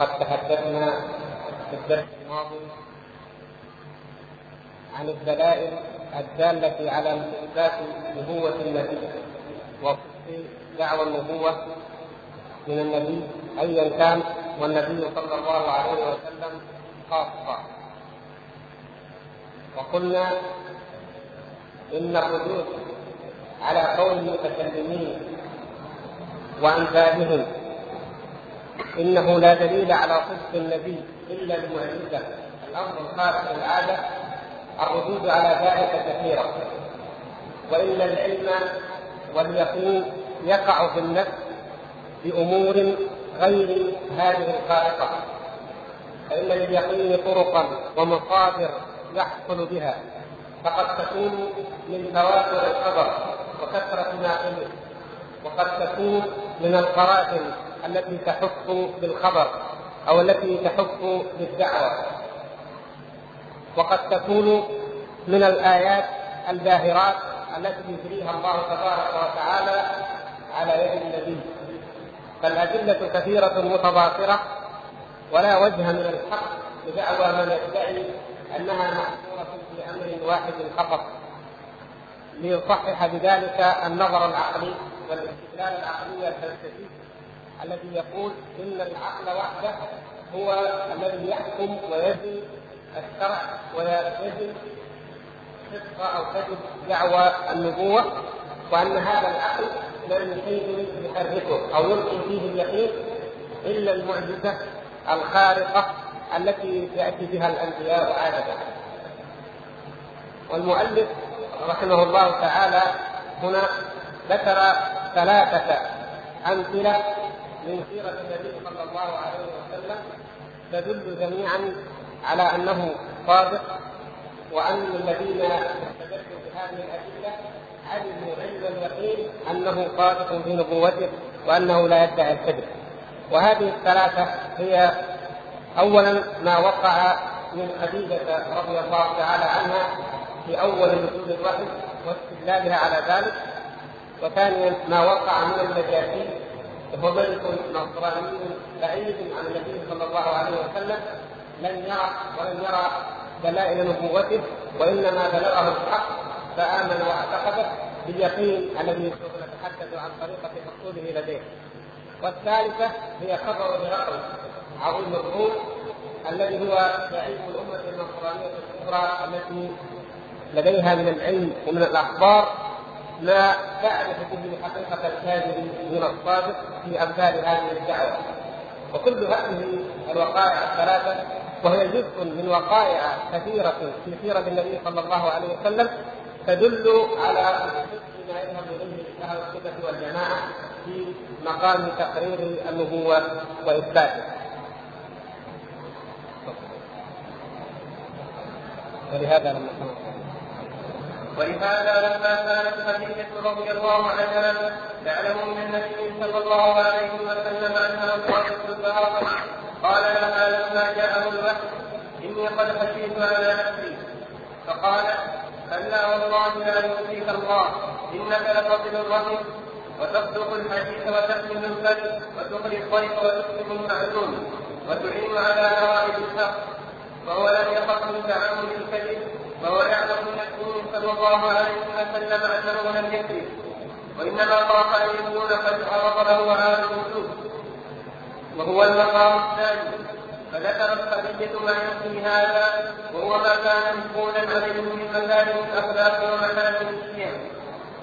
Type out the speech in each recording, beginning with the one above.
قد تحدثنا في الدرس الماضي عن الدلائل الدالة على إثبات نبوة النبي وصدق دعوى النبوة من النبي أيا كان والنبي صلى الله عليه وسلم خاصة وقلنا إن الردود على قول المتكلمين وأمثالهم إنه لا دليل على صدق النبي إلا المعجزة الأمر الخارق للعادة الردود على ذلك كثيرة. وإن العلم واليقين يقع في النفس بأمور غير هذه الخارقة فإن لليقين طرقا ومصادر يحصل بها فقد تكون من تواتر الخبر وكثرة ناقله وقد تكون من القرائن التي تحف بالخبر أو التي تحف بالدعوة. وقد تكون من الآيات الباهرات التي يجريها الله تبارك وتعالى على يد النبي. فالأدلة كثيرة متضافرة ولا وجه من الحق لدعوى من يدعي أنها محصورة في أمر واحد فقط. ليصحح بذلك النظر العقلي والاستدلال العقلي الفلسفي الذي يقول إن العقل وحده هو الذي يحكم ويزن الشرع ويزن صدق أو كذب دعوى النبوة وأن هذا العقل لا من شيء يحركه أو يلقي فيه اليقين إلا المعجزة الخارقة التي يأتي بها الأنبياء عاده والمؤلف رحمه الله تعالى هنا ذكر ثلاثة أمثلة من سيرة النبي صلى الله عليه وسلم تدل جميعا على أنه صادق وأن الذين استدلوا بهذه الأدلة علموا علم اليقين أنه صادق في نبوته وأنه لا يدعي الكذب. وهذه الثلاثة هي أولا ما وقع من خديجة رضي الله تعالى عنها في أول نزول الوحي واستدلالها على ذلك وثانيا ما وقع من النجاشي وهو ملك نصراني بعيد عن النبي صلى الله عليه وسلم لم يرى ولم يرى دلائل نبوته وإنما بلغه الحق فآمن واعتقده باليقين الذي نتحدث عن طريقة حصوله لديه. والثالثة هي خبر هرقل عظيم الروم الذي هو زعيم الأمة النصرانية الكبرى التي لديها من العلم ومن الأخبار ما تعرف به حقيقة الكاذب من الصادق في أمثال هذه الدعوة وكل هذه الوقائع الثلاثة وهي جزء من وقائع كثيرة في سيرة النبي صلى الله عليه وسلم تدل على ما يذهب إليه أهل السنة والجماعة في مقام تقرير النبوة وإثباتها. ولهذا لما ولهذا لما كانت خديجة رضي الله عنها تعلم من النبي صلى الله عليه وسلم أنها صادق البراءة قال لها لما جاءه الوحي إني قد خشيت على نفسي. فقالت كلا والله لا يؤذيك الله. إنك لتصل الرحم وتصدق الحديث وتحمل الكذب وتخرج الضيف وتكتب المعلوم وتعين على نوائب الحق وهو لم يخف من تعامل الكذب. وهو يعلم من صلى الله عليه وسلم انه لم يكذب وإنما خاف أن يكون قد عرض له عالم الوجود وهو المقام الثاني. فذكرت خديجة ما يحكي هذا وهو ما كان مشغولا عليه من مكارم الأخلاق ومحاسن الشيم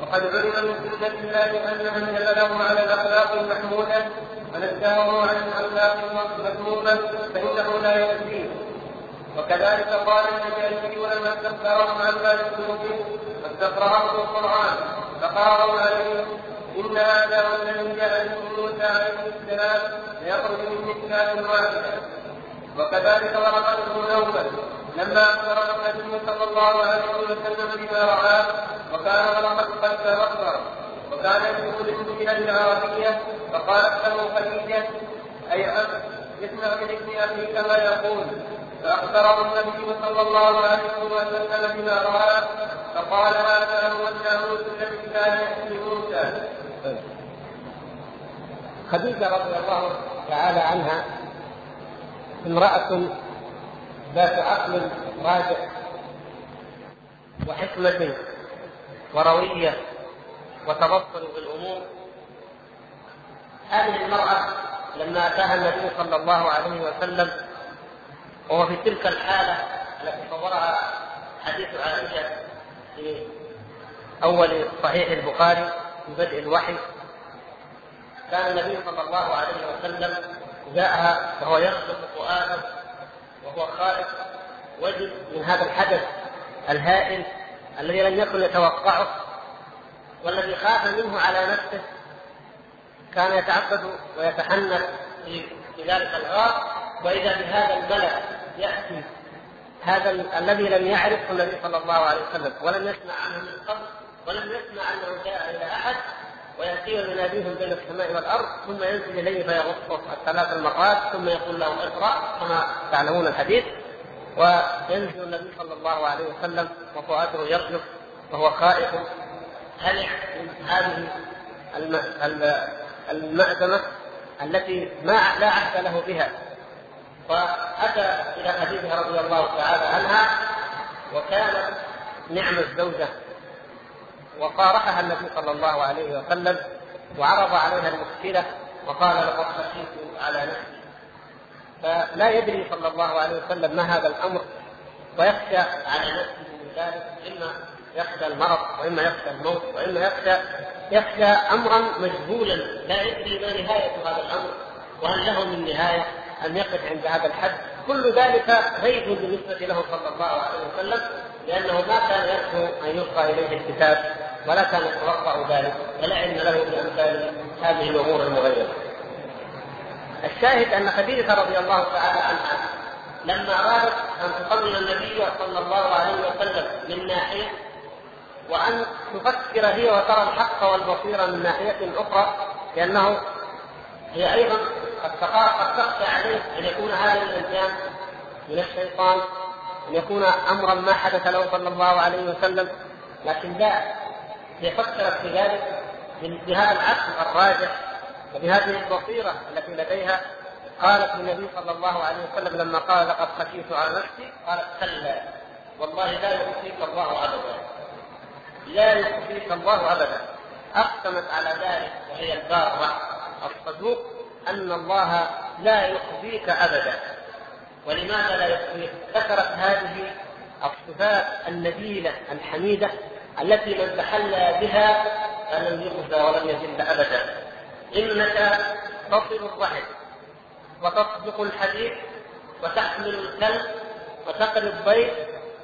وقد علم من سنة الله أن من على الأخلاق المحمودة ونزهه عن الأخلاق المذمومة فإنه لا يؤذيه وكذلك قال النجاشي لما استخبرهم عن ذلك المبين واستقرأهم القرآن فقالوا عليه إن هذا والذي جاء به موسى عليه السلام ليخرج من مكان واحدة وكذلك ورقته نوبل لما أخبر النبي صلى الله عليه وسلم بما رآه وكان ورقة قد تبصر وكان يقول الإنجيل العربية فقالت له خديجة أي اسمع من ابن أخيك ما يقول؟ فأخبره النبي صلى الله عليه وسلم بما رأى فقال هذا هو الناموس الذي كان يأتي موسى. خديجة رضي الله تعالى عنها امرأة ذات عقل راجع وحكمة وروية وتبصر بالأمور هذه المرأة لما أتاها النبي صلى الله عليه وسلم وهو في تلك الحالة التي صورها حديث عائشة في أول صحيح البخاري في بدء الوحي. كان النبي صلى الله عليه وسلم جاءها وهو يخلق فؤاده وهو خائف وجد من هذا الحدث الهائل الذي لم يكن يتوقعه والذي خاف منه على نفسه. كان يتعبد ويتحنث في ذلك الغار وإذا بهذا الملك يأتي هذا الذي لم يعرفه النبي صلى الله عليه وسلم ولم يسمع عنه من قبل ولم يسمع أنه جاء إلى أحد ويأتي ويناديهم بين السماء والأرض ثم ينزل إليه فيغصه الثلاث المرات ثم يقول له اقرأ كما تعلمون الحديث. وينزل النبي صلى الله عليه وسلم وفؤاده يرجف وهو خائف. هلع من هذه المأدمة التي ما لا عهد له بها؟ فأتى إلى خديجة رضي الله تعالى عنها وكانت نعم الزوجة وصارحها النبي صلى الله عليه وسلم وعرض عليها المشكلة وقال لقد خشيت على نفسي. فلا يدري صلى الله عليه وسلم ما هذا الأمر ويخشى على نفسه من ذلك إما يخشى المرض وإما يخشى الموت وإما يخشى يخشى أمرا مجهولا. لا يدري ما نهاية هذا الأمر وهل له من نهاية. أن يقف عند هذا الحد. كل ذلك غيب بالنسبة له صلى الله عليه وسلم لأنه ما كان يرجو أن يلقى إليه الكتاب ولا كان يتوقع ذلك ولا علم له بأمثال هذه الأمور المغيرة. الشاهد أن خديجة رضي الله تعالى عنها لما أرادت أن تطمن النبي صلى الله عليه وسلم من ناحية وأن تفكر هي وترى الحق والبصير من ناحية أخرى لأنه هي أيضا قد قد تخشى عليه أن يكون هذا الإنسان من الشيطان أن يكون أمرا ما حدث له صلى الله عليه وسلم. لكن لا هي فكرت في ذلك بهذا العقل الراجح وبهذه البصيرة التي لديها. قالت للنبي صلى الله عليه وسلم لما قال لقد خشيت على نفسي قالت كلا والله لا يخزيك الله أبدا. لا يخزيك الله أبدا. أقسمت على ذلك وهي الباره الصدوق. أن الله لا يخزيك أبدا. ولماذا لا يخزيك؟ ذكرت هذه الصفات النبيلة الحميدة التي من تحلى بها فلن يخزى ولن يذل أبدا. إنك تصل الرحم وتصدق الحديث وتحمل الكلب وتقري الضيف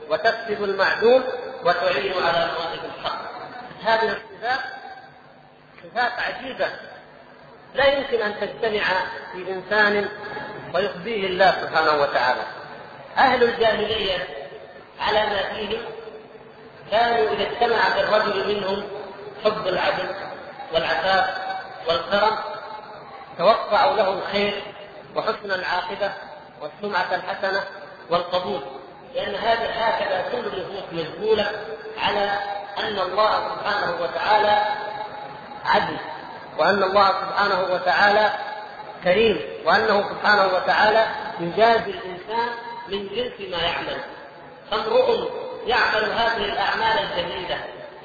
وتكسب المعدوم وتعين على مواهب الحق. هذه الصفات صفات عجيبة لا يمكن أن تجتمع في إنسان ويخزيه الله سبحانه وتعالى. أهل الجاهلية على ما فيهم كانوا إذا اجتمع بالرجل منهم حب العدل والعفاف والكرم توقعوا له الخير وحسن العاقبة والسمعة الحسنة والقبول. لأن هذا هكذا كل النفوس مجبولة على أن الله سبحانه وتعالى عدل. وأن الله سبحانه وتعالى كريم وأنه سبحانه وتعالى يجازي الإنسان من جنس ما يعمل. فامرؤ يعمل هذه الأعمال الجميلة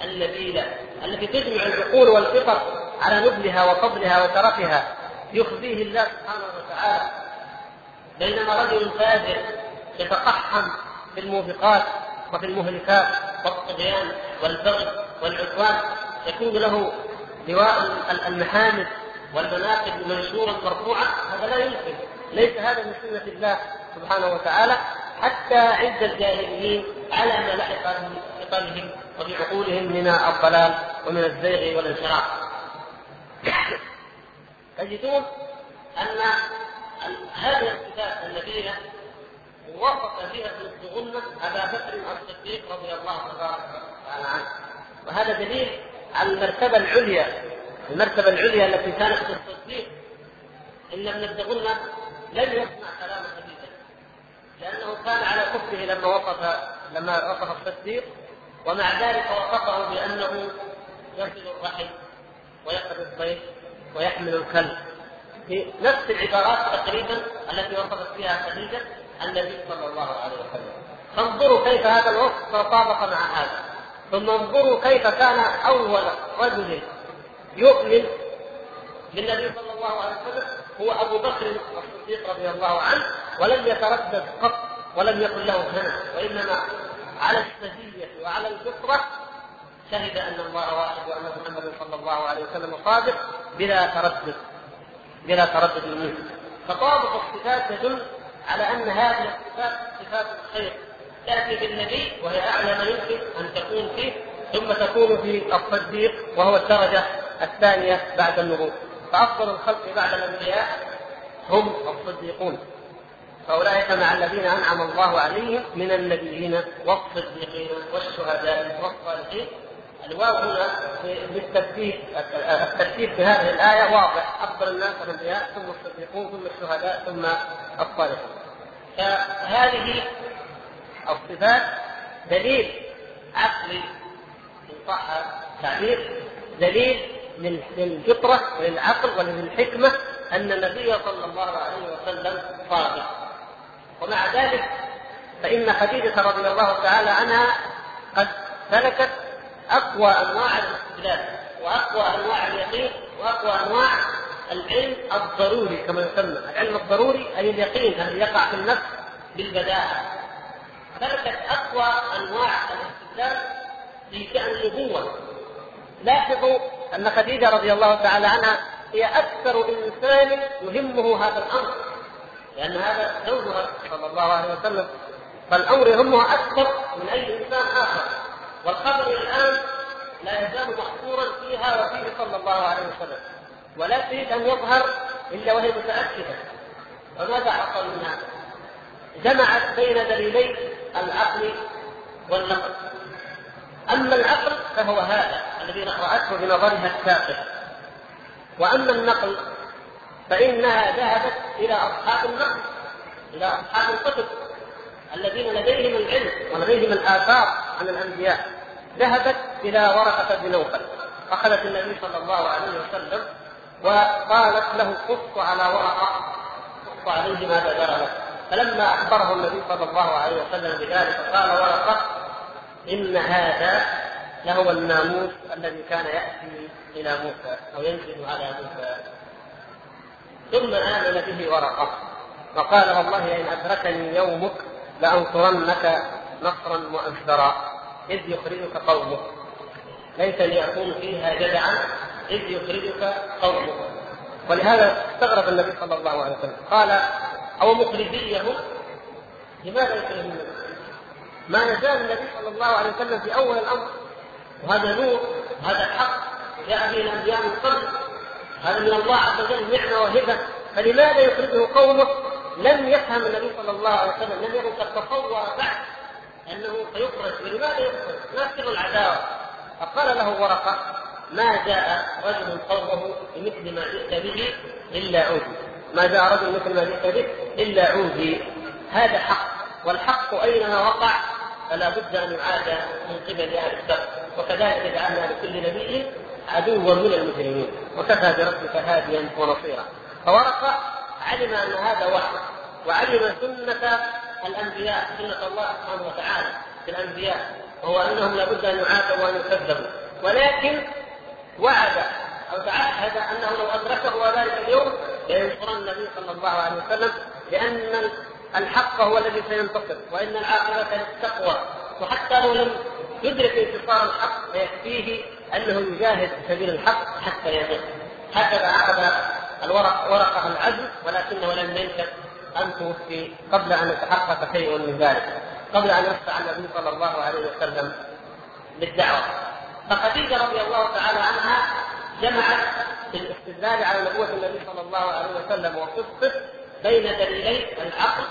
النبيلة التي تجمع العقول والفطر على نبلها وفضلها وترفها يخزيه الله سبحانه وتعالى. بينما رجل فاجر يتقحم في الموبقات وفي المهلكات والطغيان والبغي والعدوان يكون له لواء المحامد والمناقب منشورا مرفوعا هذا لا يمكن. ليس هذا من سنة الله سبحانه وتعالى حتى عند الجاهليين على ما لحق بقلبهم وبعقولهم من الضلال ومن الزيغ والانحراف. تجدون أن هذه الصفات النبيله وصف فيها ابن غنة أبا بكر الصديق رضي الله تعالى عنه. وهذا دليل على المرتبة العليا المرتبة العليا التي كانت في الصديق إن ابن الدغنة لم يسمع كلام خديجه لأنه كان على كفه لما وصف لما وصف الصديق ومع ذلك وصفه بأنه يصل الرحم ويقضي الضيف ويحمل الكلب. في نفس العبارات تقريبا التي وصفت فيها خديجة النبي صلى الله عليه وسلم. فانظروا كيف هذا الوصف تطابق مع هذا. ثم انظروا كيف كان أول رجل يؤمن بالنبي صلى الله عليه وسلم هو أبو بكر الصديق رضي الله عنه ولم يتردد قط ولم يكن له هنا وإنما على السجيه وعلى الفطرة شهد أن الله واحد وأن محمدا صلى الله عليه وسلم صادق بلا تردد بلا تردد منه. فطابق الصفات يدل على أن هذه الصفات صفات الخير. تأتي بالنبي وهي أعلى ما يمكن أن تكون فيه ثم تكون في الصديق وهو الدرجة الثانية بعد النبوة. فأفضل الخلق بعد الأنبياء هم الصديقون. فأولئك مع الذين أنعم الله عليهم من النبيين والصديقين والشهداء والصالحين. الواو هنا بالترتيب الترتيب في هذه الآية واضح. أفضل الناس الأنبياء ثم الصديقون ثم الشهداء ثم الصالحون. فهذه الصفات دليل عقلي ان صح التعبير دليل للفطرة وللعقل وللحكمة أن النبي صلى الله عليه وسلم صادق ومع ذلك فإن خديجة رضي الله تعالى عنها قد سلكت أقوى أنواع الاستدلال وأقوى أنواع اليقين وأقوى أنواع العلم الضروري كما يسمى، العلم الضروري أي اليقين الذي يقع في النفس بالبداهة. سلكت أقوى أنواع الاستدلال في شأن النبوة. لاحظوا أن خديجة رضي الله تعالى عنها هي أكثر إنسان يهمه هذا الأمر. لأن هذا زوجها صلى الله عليه وسلم فالأمر يهمها أكثر من أي إنسان آخر. والخبر الآن لا يزال محصورا فيها وفيه صلى الله عليه وسلم ولا تريد أن يظهر إلا وهي متأكدة فماذا حصل منها؟ جمعت بين دليلي العقل والنقل. أما العقل فهو هذا الذي رأته بنظرها الساقط. وأما النقل فإنها ذهبت إلى أصحاب النقل إلى أصحاب الكتب الذين لديهم العلم ولديهم الآثار عن الأنبياء. ذهبت إلى ورقة بن نوفل أخذت النبي صلى الله عليه وسلم وقالت له قص على ورقة قص عليه ماذا جرى له فلما أخبره النبي صلى الله عليه وسلم بذلك قال ورقه إن هذا لهو الناموس الذي كان يأتي إلى موسى أو ينزل على موسى. ثم آمن به ورقه وقال والله ان أدركني يومك لأنصرنك نصرا مؤثرا إذ يخرجك قومك. ليس ليكون فيها جدعا. إذ يخرجك قومك. ولهذا استغرب النبي صلى الله عليه وسلم. قال أو مخرجيه لماذا يخرجون ما نزال النبي صلى الله عليه وسلم في أول الأمر. وهذا نور وهذا حق جاء به الأنبياء من قبل. هذا من الله عز وجل نعمة وهبه فلماذا يخرجه قومه؟ لم يفهم النبي صلى الله عليه وسلم لم يكن قد تصور بعد أنه سيخرج. ولماذا يخرج؟ ما سر العداوة؟ فقال له ورقة ما جاء رجل قومه بمثل ما جئت به إلا عودي ما جاء رجل مثل ما جئت به إلا عودي. هذا حق. والحق اينما وقع؟ فلا بد أن يعاد من قبل أهل الشر وكذلك جعلنا لكل نبي عدوا من المجرمين. وكفى بربك هاديا ونصيرا. فورقه علم أن هذا وحي. وعلم سنة الأنبياء. سنة الله سبحانه وتعالى في الأنبياء. وهو أنهم لابد أن يعاتبوا وأن يكذبوا. ولكن وعد. أو تعهد أنه لو أدركه ذلك اليوم لينصرن النبي صلى الله عليه وسلم لأن الحق هو الذي سينتصر وإن العاقبه للتقوى وحتى لو لم يدرك انتصار الحق فيكفيه أنه يجاهد في سبيل الحق حتى يزيد هكذا عقد الورق ورقة العزم ولكنه لم ينشا أن توفي قبل أن يتحقق شيء من ذلك. قبل أن يفتح النبي صلى الله عليه وسلم بالدعوه فخديجه رضي الله تعالى عنها جمعت في الاستدلال على نبوة النبي صلى الله عليه وسلم وصدقه بين دليلي العقل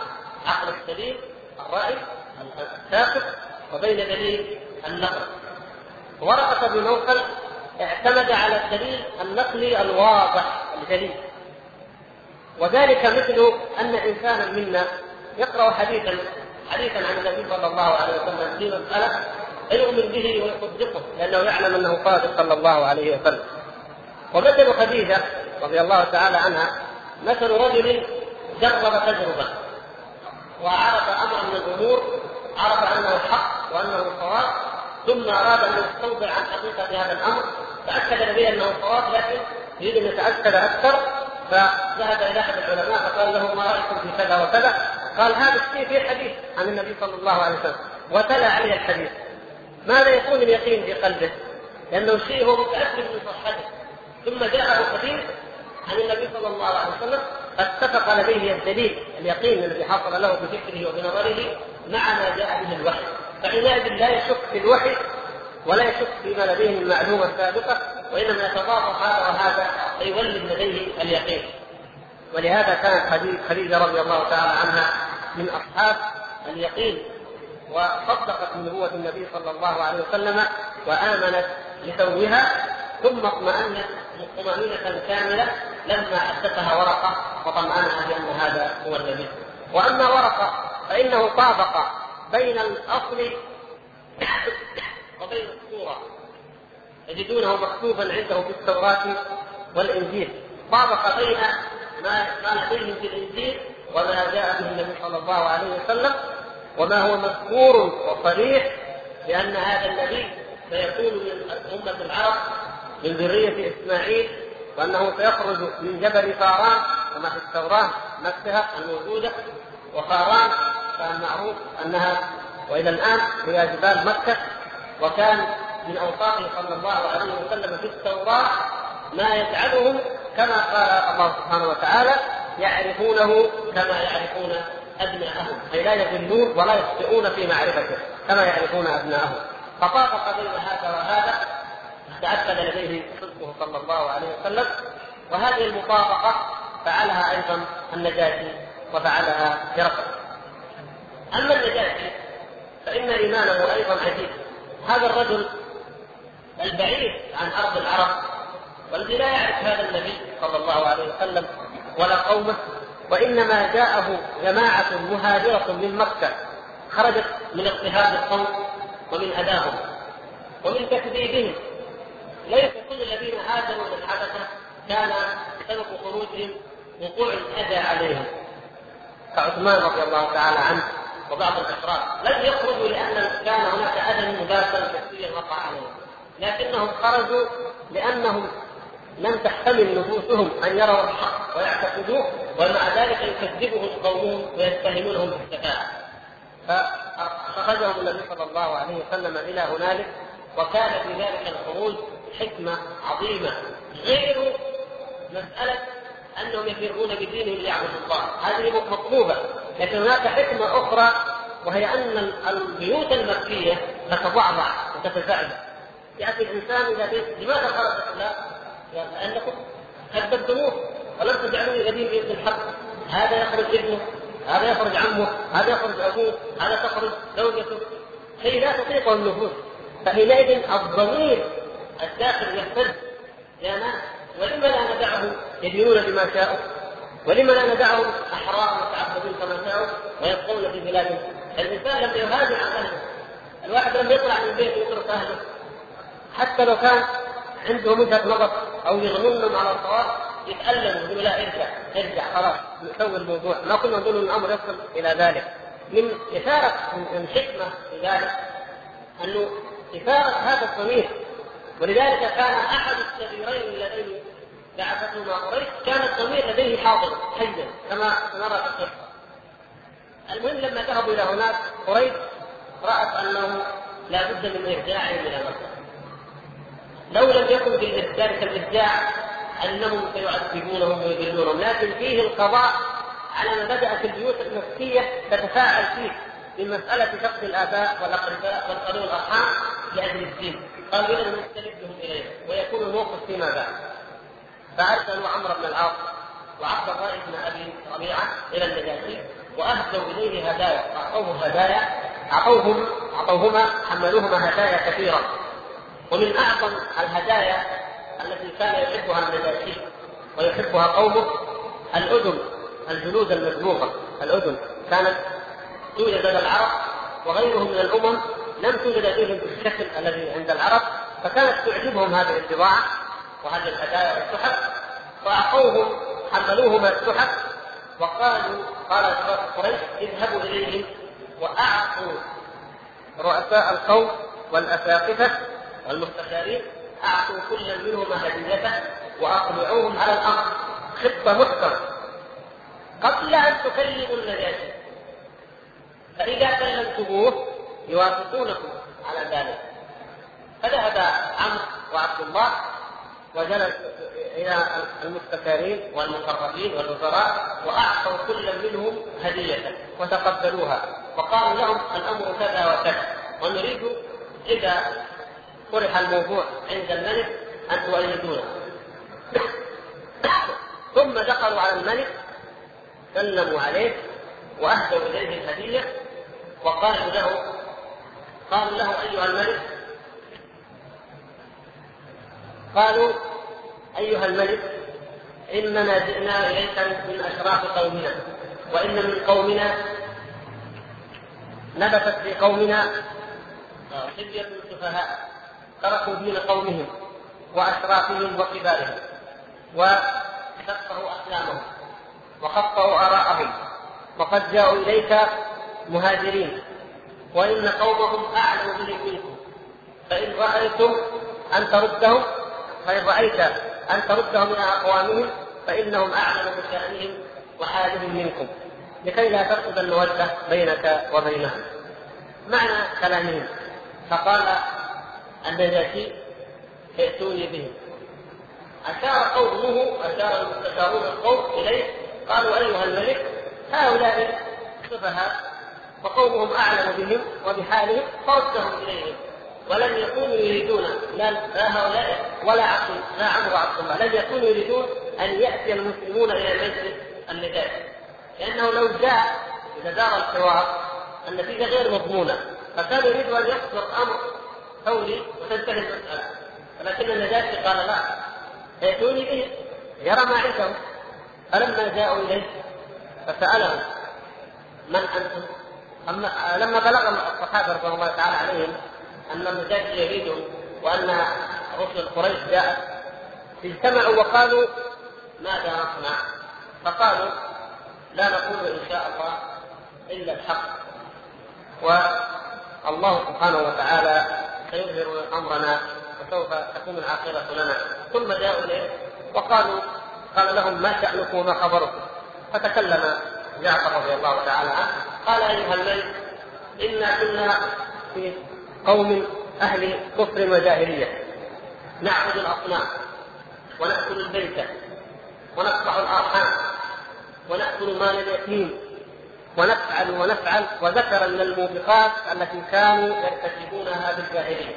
عقل السليم الرأي الساقط وبين دليل النقل. ورقة بن نوفل اعتمد على الدليل النقلي الواضح الجليل. وذلك مثل أن إنسانا منا يقرأ حديثا حديثا عن النبي صلى الله عليه وسلم في مسألة فيؤمن به ويصدقه لأنه يعلم أنه صادق صلى الله عليه وسلم. ومثل خديجة رضي الله تعالى عنها مثل رجل جرب تجربة وعرف أمرا من الأمور عرف أنه حق وأنه صواب ثم أراد أن يستوضع عن حقيقة هذا الأمر تأكد به أنه صواب لكن يريد أن يتأكد أكثر فذهب إلى أحد العلماء فقال له ما رأيكم في كذا وكذا؟ قال هذا الشيء في حديث عن النبي صلى الله عليه وسلم وتلا عليه الحديث. ماذا يكون اليقين في قلبه؟ لأنه الشيء هو متأكد من صحته. ثم جاءه حديث عن النبي صلى الله عليه وسلم اتفق لديه الدليل اليقين الذي حصل له بفكره وبنظره مع ما جاء به الوحي. فحينئذ لا يشك في الوحي ولا يشك فيما لديه من معلومة سابقة وإنما يتضافر هذا وهذا فيولد لديه اليقين. ولهذا كانت خديجة رضي الله تعالى عنها من أصحاب اليقين وصدقت بنبوة النبي صلى الله عليه وسلم وآمنت لثوبها ثم اطمأنت طمأنينة كاملة لما حدثها ورقة وطمأنها بأن هذا هو النبي وأما ورقة فإنه طابق بين الأصل وبين الصورة. يجدونه مكتوبا عنده في التوراة والإنجيل. طابق بين ما ما لديهم في الإنجيل وما جاء به النبي صلى الله عليه وسلم وما هو مذكور وصريح بأن هذا النبي سيكون من أمة العرب من ذرية إسماعيل وأنه سيخرج من جبل فاران كما في التوراة نفسها الموجودة وفاران كان معروف أنها وإلى الآن هي جبال مكة وكان من أوصافه صلى الله عليه وسلم في التوراة ما يجعلهم كما قال الله سبحانه وتعالى يعرفونه كما يعرفون أبناءهم أي لا يضلون ولا يخطئون في معرفته كما يعرفون أبناءهم. فطابق بين هذا وهذا تأكد لديه صدقه صلى الله عليه وسلم وهذه المطابقة فعلها أيضا النجاشي وفعلها هرقل. أما النجاشي فإن إيمانه أيضا عجيب. هذا الرجل البعيد عن أرض العرب والذي لا يعرف هذا النبي صلى الله عليه وسلم ولا قومه وإنما جاءه جماعة مهاجرة من مكة خرجت من اضطهاد القوم ومن أذاهم ومن تكذيبهم. ليس كل الذين هاجروا من كان سبب خروجهم وقوع الأذى عليهم كعثمان رضي الله تعالى عنه وبعض الأشراف لم يخرجوا لأن كان هناك أذى مباشر كثيرا وقع عليهم لكنهم خرجوا لأنهم لم تحتمل نفوسهم أن يروا الحق ويعتقدوه ومع ذلك يكذبهم قومهم ويتهمونهم بالسفاهه. فأخرجهم النبي صلى الله عليه وسلم إلى هنالك وكان في ذلك الخروج حكمة عظيمة غير مسألة أنهم يفرون بدينهم ليعبدوا الله، هذه مطلوبة، لكن هناك حكمة أخرى وهي أن البيوت المكية تتضعضع وتتزعزع. يأتي الانسان إلى بيت لماذا خرج لا؟ لأنكم كذبتموه. ولم تجعلوني غدير باذن الحق. هذا يخرج ابنه هذا يخرج عمه هذا يخرج أبوه هذا تخرج زوجته. شيء لا تطيقه النفوس. فحينئذ الضمير الداخل يهتز يا ناس ولم لا ندعهم يدينون بما شاءوا. ولم لا ندعهم أحرار يتعبدون كما شاءوا ويبقون في بلادهم الإنسان لم يهاجر عن أهله. الواحد لم يطلع من بيته ويترك اهله حتى لو كان عندهم وجهه نظر أو يغنونهم على الصواب يتألموا يقولوا لا ارجع ارجع خلاص. نسوي الموضوع. ما كنا نقول إن الأمر يصل إلى ذلك. من اثاره من حكمة في ذلك أنه اثاره هذا الضمير ولذلك كان أحد الكبيرين اللذين بعثتهما قريش كان الضمير لديه حاضر حيا كما نرى في القصة. المهم لما ذهبوا إلى هناك قريش رأت أنه لا بد من ارجاعهم إلى مكة. لو لم يكن ذلك الابداع أنهم سيعذبونهم ويذلونهم. لكن فيه القضاء على ما بدات البيوت المكيه تتفاعل فيه في مساله فقد الآباء والأقرباء والقانون الأرحام لأجل الدين. قالوا اذا نستردهم الينا ويكون الموقف فيما بعد. فأرسلوا عمرو بن العاص وعبد الله بن أبي ربيعة إلى النجاشي وأهدوا إليه هدايا أعطوه هدايا أعطوهم أعطوهما حملوهما هدايا كثيرة. ومن أعظم الهدايا التي كان يحبها النجاشي ويحبها قومه الأذن الجلود المذبوحه الأذن كانت توجد لدى العرب وغيرهم من الأمم لم توجد فيهم بالشكل الذي عند العرب فكانت تعجبهم هذه البضاعة وهذه الهدايا والتحف فاعطوهم حملوهما التحف وقالوا قال قريش اذهبوا إليهم وأعطوا رؤساء القوم والأساقفة والمستشارين أعطوا كل منهما هديته وأقنعوهم على الأمر خطة محكمة. قبل أن تكلموا النجاشي فإذا كلمتموه يوافقونكم على ذلك. فذهب عمرو وعبد الله وجلس إلى المستشارين والمقربين والوزراء وأعطوا كل منهم هدية وتقبلوها. وقالوا لهم الأمر كذا وكذا ونريد إذا طرح الموضوع عند الملك أن تؤيدونه. ثم دخلوا على الملك سلموا عليه وأهدوا إليه الهدية وقالوا له قالوا له أيها الملك قالوا أيها الملك إننا جئنا إليك من أشراف قومنا وإن من قومنا نبتت في قومنا حلية السفهاء تركوا دين قومهم وأشرافهم وكبارهم وسفهوا أحلامهم وخطأوا آراءهم وقد جاءوا إليك مهاجرين. وإن قومهم أعلم بهم منكم. فإن رأيتم أن تردهم فإن رأيت أن تردهم إلى أقوامهم فإنهم أعلم بشأنهم وحالهم منكم. لكي لا تفقد المودة بينك وبينهم. معنى كلامهم. فقال النجاشي ائتوني بهم. أشار قومه أشار المستشارون القوم إليه قالوا أيها الملك هؤلاء سفهاء وقومهم أعلم بهم وبحالهم فردهم إليهم. ولم يكونوا يريدون لا هؤلاء ولا عبد لا عمرو عبد الله. لم يكونوا يريدون أن يأتي المسلمون إلى مجلس النداء لأنه لو جاء إذا دار الحوار النتيجة غير مضمونة. فكان يريد أن يصدر أمر ثوري وتنتهي المسألة. ولكن النجاشي قال لا. ائتوني به. يرى ما عندهم. فلما جاءوا إليه فسألهم من أنتم؟ أما لما بلغ الصحابة رضي الله تعالى عليهم أن النجاشي يريدهم وأن رسل قريش جاءت اجتمعوا وقالوا ماذا نصنع؟ فقالوا لا نقول إن شاء الله إلا الحق. والله سبحانه وتعالى سيظهر أمرنا وسوف تكون العاقبة لنا. ثم جاءوا إليه وقالوا قال لهم ما شأنكم وما خبركم؟ فتكلم جعفر رضي الله تعالى عنه. قال أيها الملك إنا كنا في قوم أهل كفر وجاهلية. نعبد الأصنام ونأكل البيت ونقطع الأرحام ونأكل مال اليتيم ونفعل ونفعل وذكر من الموبقات التي كانوا يرتكبونها في الجاهلية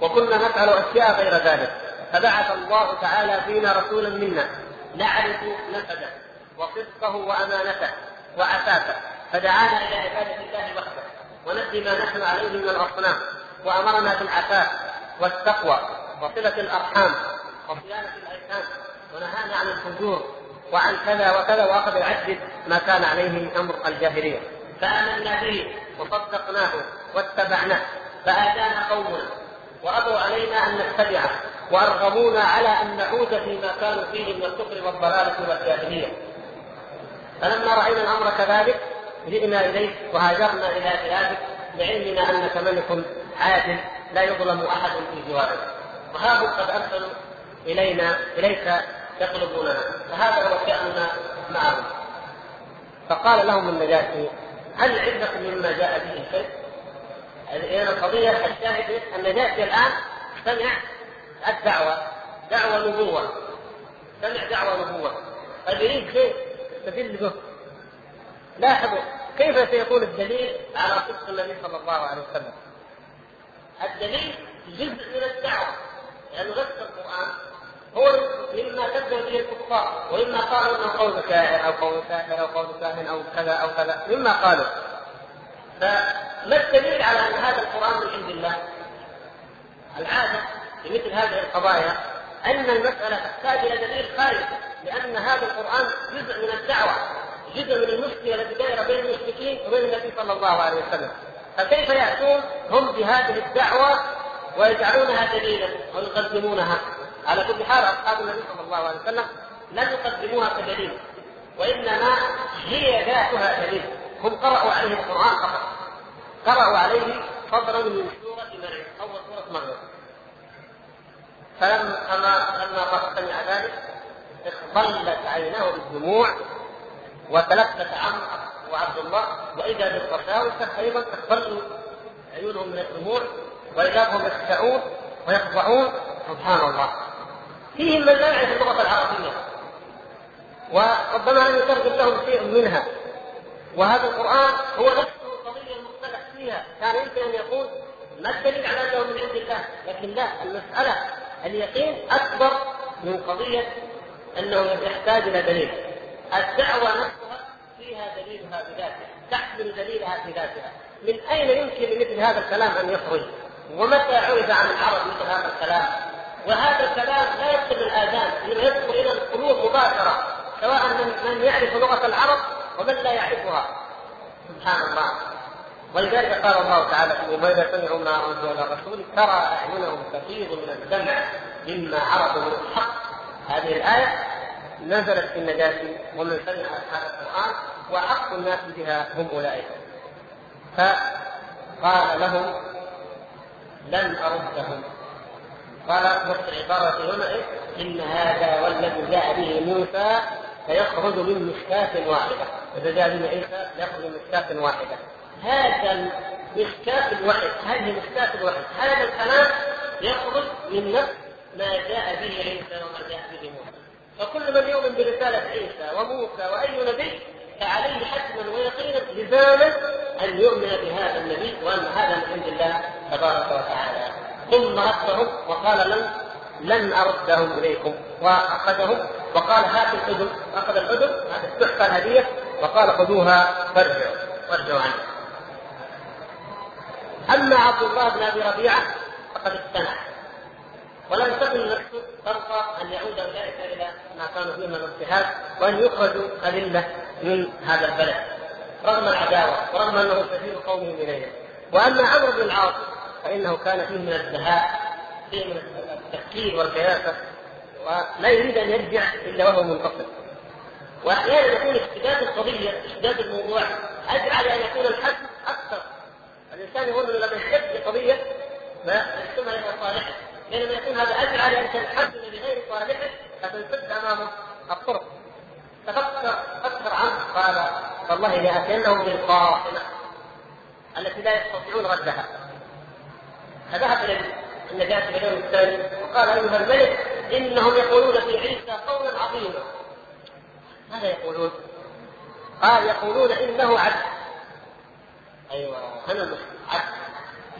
وكنا نفعل أشياء غير ذلك. فبعث الله تعالى فينا رسولا منا نعرف نسبه وصدقه وأمانته وعفافه. فدعانا إلى عبادة الله وحده ونسي ما نحن عليه من الأصنام وأمرنا بالعفاف والتقوى وصلة الأرحام وصيانة الأيتام ونهانا عن الفجور وعن كذا وكذا وأخذ يعدد ما كان عليه أمر الجاهلية. فآمنا به وصدقناه واتبعناه فآتانا قومنا وأبوا علينا أن نتبعه وأرغبونا على أن نعود فيما كانوا فيه من الكفر والضلالة والجاهلية. فلما راينا الأمر كذلك؟ جئنا إليك وهاجرنا إلى بلادك بعلمنا أنك ملك عادل لا يظلم أحد في جوارك وها قد ارسلوا إلينا إليك يطلبوننا. فهذا هو شأننا معهم. فقال لهم النجاشي هل عندكم مما جاء به شيء؟ إذا القضية الشاهد النجاشي الآن سمع الدعوة دعوة نبوة. سمع دعوة نبوة. فيريد شيء يستدل به. لاحظوا كيف سيكون الدليل على صدق النبي صلى الله عليه وسلم؟ الدليل جزء من الدعوة لأن نص القرآن هو مما كذب به الكفار ومما قالوا إنه قول شاعر أو قول ساحر أو قول كاهن أو كذا أو كذا مما قالوا. فما الدليل على أن هذا القرآن من عند الله؟ العادة في مثل هذه القضايا أن المسألة تحتاج إلى دليل خارجي لأن هذا القرآن جزء من الدعوة. جزء من المشكلة التي دائره بين المشركين وبين النبي صلى الله عليه وسلم. فكيف يأتون؟ هم بهذه الدعوة ويجعلونها دليلا ويقدمونها. على كل حال أصحاب النبي صلى الله عليه وسلم لم يقدموها كدليل وإنما هي ذاتها دليل. هم قرأوا عليه القرآن فقط. قرأوا عليه فضلا من سورة مريم أول سورة مريم فلما لما سمع ذلك اخضلت عيناه بالدموع وتلفت عمرو وعبد الله وإذا بالقساوسه أيضا اخضلوا عيونهم من الدموع واذا هم يخشعون ويخضعون سبحان الله. فيهم من لا يعرف اللغة العربية وربما لم يترجم لهم شيء منها. وهذا القرآن هو نفسه القضية المختلف فيها. كان يمكن أن يقول ما الدليل على أنه من عند الله لكن لا المسألة اليقين أكبر من قضية أنه يحتاج إلى دليل. الدعوة نفسها دليلها بذاتها تحمل دليلها في ذاتها. من أين يمكن لمثل هذا الكلام أن يخرج؟ ومتى عرف عن العرب مثل هذا الكلام؟ وهذا الكلام لا يدخل الاذان انما يدخل إلى القلوب مباشرة سواء من من يعرف لغة العرب ومن لا يعرفها. سبحان الله. ولذلك قال الله تعالى واذا سمعوا ما أنزل الرسول ترى أعينهم تفيض من الدمع مما عرفوا من الحق هذه الآية نزلت في النجاشي ومن سمع هذا القرآن واحق الناس بها هم أولئك فقال لهم لن أردهم قال نص العبارة هنا؟ إن هذا والذي جاء به موسى سيخرج من مشكاة واحدة، إذا جاء به عيسى يخرج من مشكاة واحدة. هذا مشكاة الوحي، هذه مشكاة الوحي، هذا الكلام يخرج من نفس ما جاء به عيسى وما جاء به موسى. فكل من يؤمن برسالة عيسى وموسى وأي نبي فعليه حتما ويقينا لزاما أن يؤمن بهذا النبي وأن هذا من عند الله تبارك وتعالى. ثم ردهم وقال لن لن أردهم إليكم وأخذهم وقال هات الاذن أخذ الاذن هذه التحفه الهدية وقال خذوها فارجعوا وارجعوا عنها. أما عبد الله بن أبي ربيعة فقد استمع ولم تكن نفسه ترضى أن يعود اولئك إلى ما كانوا فيه من الاجتهاد وأن يخرجوا أذلة من هذا البلد. رغم العداوة ورغم أنه سفير قومهم اليهم وأما عمرو بن العاص فإنه كان فيه من الدهاء فيه من التفكير والكياسه ولا يريد أن يرجع إلا وهو منتصر وأحيانا يكون اشتداد القضية اشتداد الموضوع أجعل أن يكون الحد أكثر. الإنسان انه لما يشتد قضية فيحسمها إلى صالحه. بينما يكون هذا اجعل ان تنحد بغير صالحه فتنسد أمامه الطرق. تفكر فكر عنه قال والله لاتينهم بالقاصمه التي لا يستطيعون ردها. فذهب إلى النجاة في اليوم الثاني وقال أيها الملك إنهم يقولون في عيسى قولا عظيما. ماذا يقولون؟ قال يقولون إنه عبد أيوه هنا عبد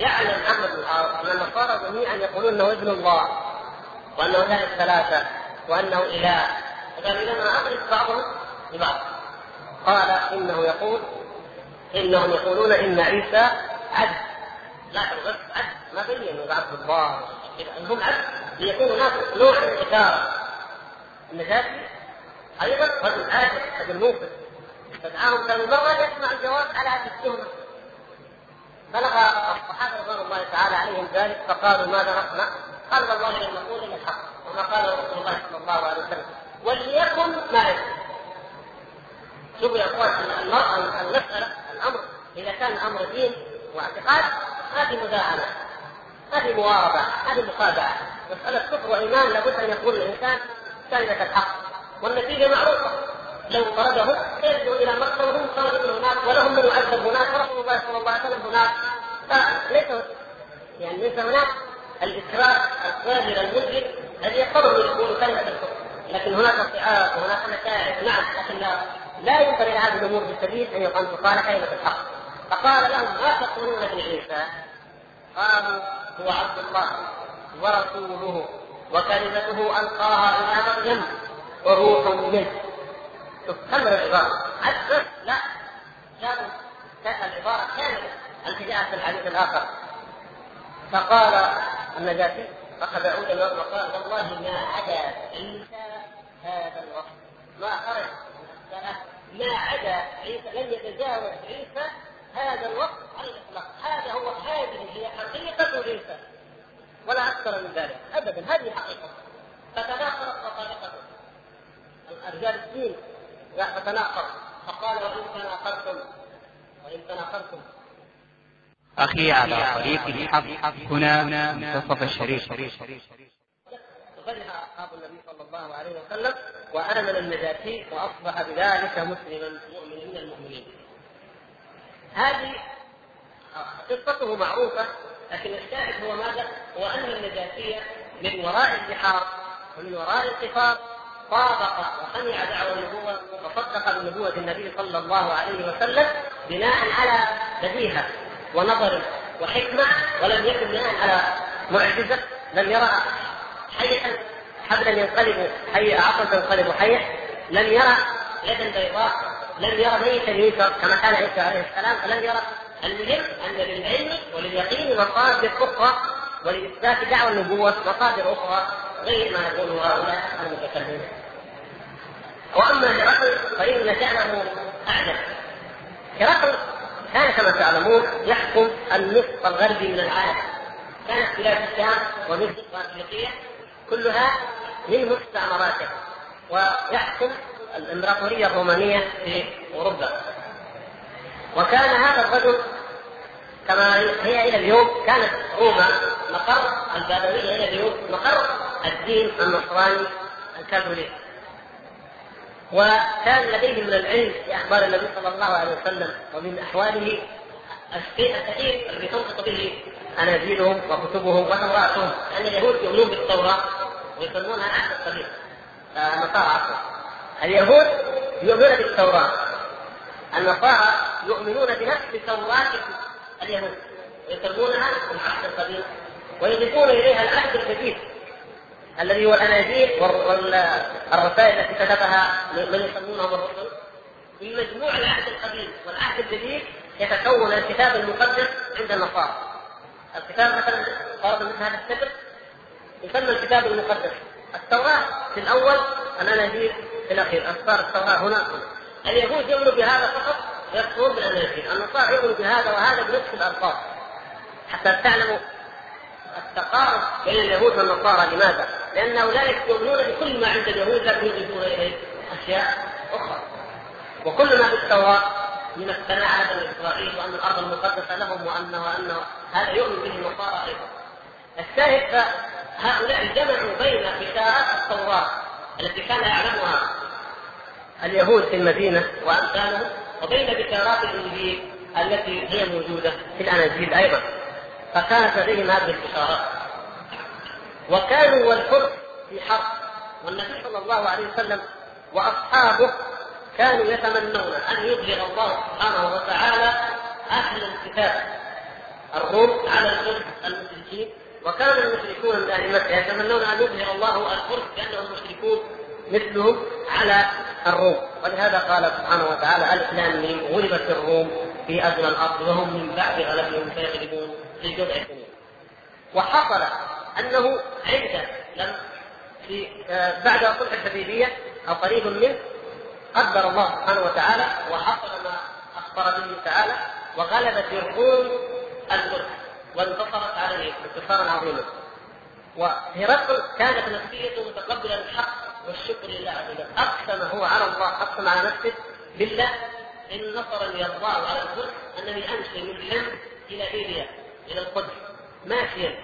يعلم بن العاص أن النصارى جميعا يقولون إنه ابن الله وأنه لا ثلاثة وأنه إله. فقال إذا أنا اضرب بعضهم ببعض قال إنه يقول إنهم يقولون إن عيسى عبد لا بس عبد ما بينوا عبد الله هم عبد ليكون هناك نوع من الإثارة النجاشي أيضا رجل عادل رجل موقف فدعاهم كانوا مرة يسمع الجواب على هذه التهمة بلغ الصحابة رضوان الله تعالى عليهم ذلك فقالوا ماذا نصنع؟ قال والله لن نقول إلا الحق وما قال رسول الله صلى الله عليه وسلم. وليكن ما يكن شوفوا يا أخوان المسألة الأمر إذا كان أمر دين واعتقاد هذه مداهنة هذه مواربة هذه مخادعة مسألة كفر وإيمان لابد أن يقول الإنسان كلمة الحق والنتيجة معروفة. لو طرده يرجع إلى مكة وهم من هناك ولهم من يعذب هناك ورسول الله صلى الله عليه وسلم هناك. فليس يعني ليس هناك الإكراه الظاهر المجرم الذي يقتضي يقول كلمة الكفر لكن هناك صعاب وهناك متاعب. نعم لكن لا, لا ينظر إلى هذه الأمور بالسبيل أن يقال كلمة الحق. فقال لهم ما تقولون في عيسى؟ قالوا هو عبد الله ورسوله وكلمته ألقاها إلى مريم وروح منه. تكمل العبارة. عبد لا جابوا العبارة كاملة. التي جاءت في الحديث الآخر. فقال النجاشي أخذ عودا وقال والله ما عدا عيسى هذا الوقت. ما خرج ما عدا عيسى لم يتجاوز عيسى هذا الوقت على الإطلاق. هذا هو هذه هي حقيقة عيسى. ولا أكثر من ذلك. ابدا هذه حقيقة. فتناقضت خصائصه فتناقض فقال وإن تناقضتم وإن تناقضتم أخي على طريق الحق هنا منتصف الشريف فرح أصحاب النبي صلى الله عليه وسلم وآمن النجاشي وأصبح بذلك مسلما مؤمنا من المؤمنين. هذه قصته معروفة لكن الشاهد هو ماذا؟ هو أن النجاشي من وراء البحار ومن وراء القفار طابق وسمع دعوى النبوة وصدق بنبوة النبي صلى الله عليه وسلم بناء على بديهة ونظر وحكمة ولم يكن بناء على معجزة لم يرى حيا حبلا ينقلب حي عصا تنقلب حيا لم يرى يدا بيضاء لم يرى ميتا ينكر كما كان عيسى عليه السلام فلم يرى المهم أن للعلم ولليقين مصادر أخرى ولإثبات دعوى النبوة مصادر أخرى. غير ما يقوله هؤلاء المتكلمون. وأما هرقل فإن شانه أعجب. هرقل كان كما تعلمون يحكم النصف الغربي من العالم. كانت بلاد الشام ومصر وافريقيا كلها من مستعمراته ويحكم الإمبراطورية الرومانية في أوروبا. وكان هذا الرجل كما هي إلى اليوم كانت روما مقر البابويه إلى اليوم مقر الدين النصراني الكاثوليك. وكان لديهم من العلم في أخبار النبي صلى الله عليه وسلم ومن أحواله الشيء الكثير الذي تنطق به اناجيلهم وكتبهم وتوراتهم لأن اليهود يؤمنون بالتوراة ويسمونها العهد القديم النصارى عفوا. اليهود يؤمنون بالتوراة النصارى يؤمنون بنفس توراه اليهود. ويسمونها العهد القديم ويضيفون إليها العهد الجديد الذي هو الاناجيل والرسائل التي كتبها من يسمونهم الرسل في مجموع العهد القديم والعهد الجديد يتكون الكتاب المقدس عند النصارى. الكتاب مثلا فرض مثل هذا السفر يسمى الكتاب المقدس. التوراة في الأول الأناجيل في الأخير. أسفار التوراة هنا. اليهود يؤمنوا بهذا فقط ويكفرون بالأناجيل النصارى يؤمنوا بهذا وهذا بنفس الألفاظ حتى تعلموا التقارب بين اليهود والنصارى لماذا؟ لأن أولئك يؤمنون بكل ما عند اليهود لكن يضيفون إليه أشياء أخرى. وكل ما في التوراة من الثناء على بني إسرائيل وأن الأرض المقدسة لهم وأنه وأنه هذا يؤمن به النصارى أيضا. الشاهد فهؤلاء جمعوا بين بشارات التوراة التي كان يعلمها اليهود في المدينة وأمثالهم. وبين بشارات الإنجيل التي هي موجودة في الأناجيل أيضا. فكانت لديهم هذه البشارات وكانوا والفرس في حرب. والنبي صلى الله عليه وسلم وأصحابه كانوا يتمنون أن يظهر الله سبحانه وتعالى أهل الكتاب. الروم على الفرس المشركين. وكان المشركون من يتمنون أن يظهر الله الفرس لأنهم مشركون. مثلهم على الروم. ولهذا قال سبحانه وتعالى ألف لام غلبت الروم في أدنى الأرض وهم من بعد غلبهم سيغلبون في جمع سنين وحصل أنه عند لم في آه، بعد صلح الحديبية أو قريب منه قدر الله سبحانه وتعالى وحصل ما أخبر به تعالى وغلبت الروم الفرس وانتصرت عليه انتصارا عظيما. وهرقل كانت نفسيته متقبلا الحق والشكر لله عز وجل. أقسم هو على الله أقسم على نفسه بالله أن نصرني الله على الفرس انني امشي من حمص إلى إيليا إلى القدس. ماشيا.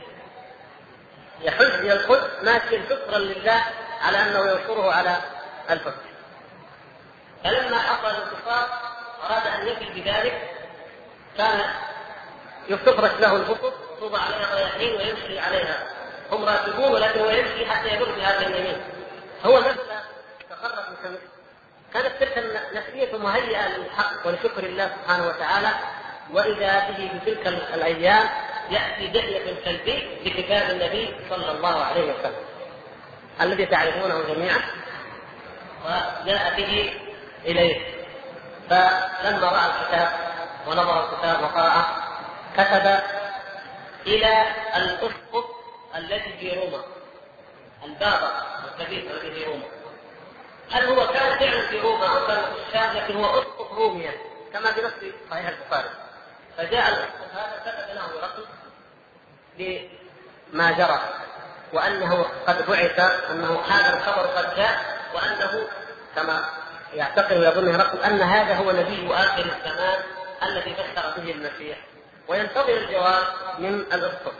يحج إلى القدس ماشيا شكرا لله على أنه ينصره على الفتح فلما حصل الانتصار أراد أن يفي بذلك كان تفرش له البسط توضع عليها رياحين ويمشي عليها. هم راكبون ولكن هو يمشي حتى يمر بهذا اليمين. هو نفسه تخرج من كانت تلك النفسية مهيئة للحق ولشكر الله سبحانه وتعالى وإذا به في تلك الأيام يأتي دحية كلبي بكتاب النبي صلى الله عليه وسلم. الذي تعرفونه جميعا وجاء به إليه. فلما رأى الكتاب ونظر الكتاب وقرأه كتب إلى الأسقف الذي في روما. البابا الكبير الذي في روما. هل هو كان فعلا في روما أو كان في الشام لكن هو أسقف روميا كما في نفس صحيح البخاري. فجاء الأسقف هذا كتب له رقم بما جرى وأنه قد بعث أنه هذا الخبر قد جاء وأنه كما يعتقد ويظن هرقل أن هذا هو نبي آخر الزمان الذي بشر به المسيح. وينتظر الجواب من الاسقف.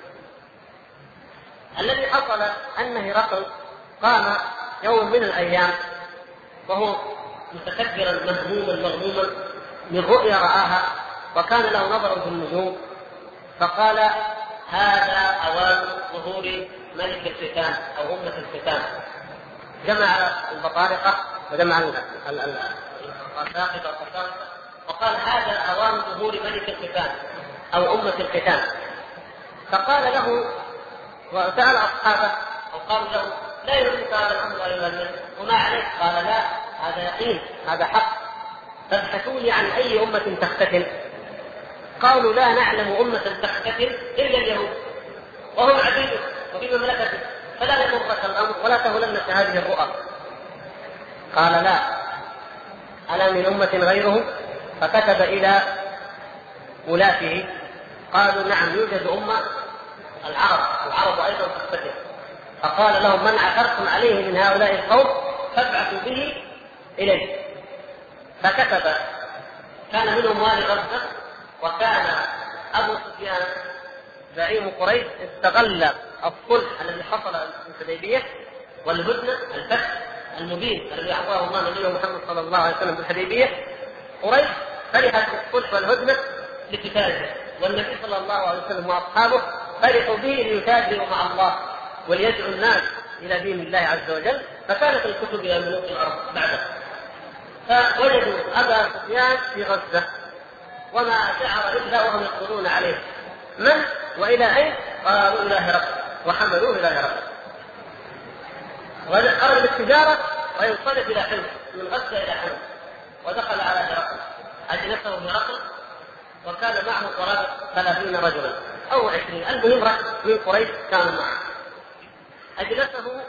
الذي حصل ان هرقل قام يوم من الأيام وهو متكبرا مهموما مغموما من رؤيا رآها وكان له نظر في النجوم. فقال هذا أوان ظهور ملك الختان أو أمة الختان جمع البطارقه وجمع الساقطه والقساقطه وقال هذا أوان ظهور ملك الختان أو أمة الختان فقال له وسال أصحابه أو قالوا له لا يريدك هذا الأمر ايها النبي وما عليك؟ قال لا هذا يقين هذا حق. فابحثوا لي عن أي أمة تختتن قالوا لا نعلم أمة تختتن إلا اليهود وهم عبيدك وفي مملكتك فلا يضرك الأمر ولا تهلنك هذه الرؤى. قال لا. أنا من أمة غيرهم؟ فكتب إلى ولاته قالوا نعم يوجد أمة العرب العرب أيضا تختتن فقال لهم من عثرتم عليه من هؤلاء القوم فابعثوا به إليه. فكتب كان منهم والي غزة وكان أبو سفيان زعيم قريش استغل الصلح الذي حصل في الحديبية والهدنة الفتح المبين الذي أعطاه الله نبيه محمد صلى الله عليه وسلم بالحديبيه قريش فرحت بالصلح والهدنة لقتاله والنبي صلى الله عليه وسلم وأصحابه فرحوا به ليتاجروا مع الله وليدعو الناس إلى دين الله عز وجل. فكانت الكتب إلى ملوك الأرض بعده فوجدوا أبا سفيان في غزة وما شعر إلا وهم يقولون عليه. من وإلى أين؟ قالوا إلى هرقل. وحملوه إلى هرقل. خرج بالتجاره وينصرف إلى حلم من غزة إلى حلم ودخل على هرقل. أجلسه هرقل وكان معه قرابة ثلاثين رجلا. أو عشرين. المهم من قريش كانوا معه. أجلسه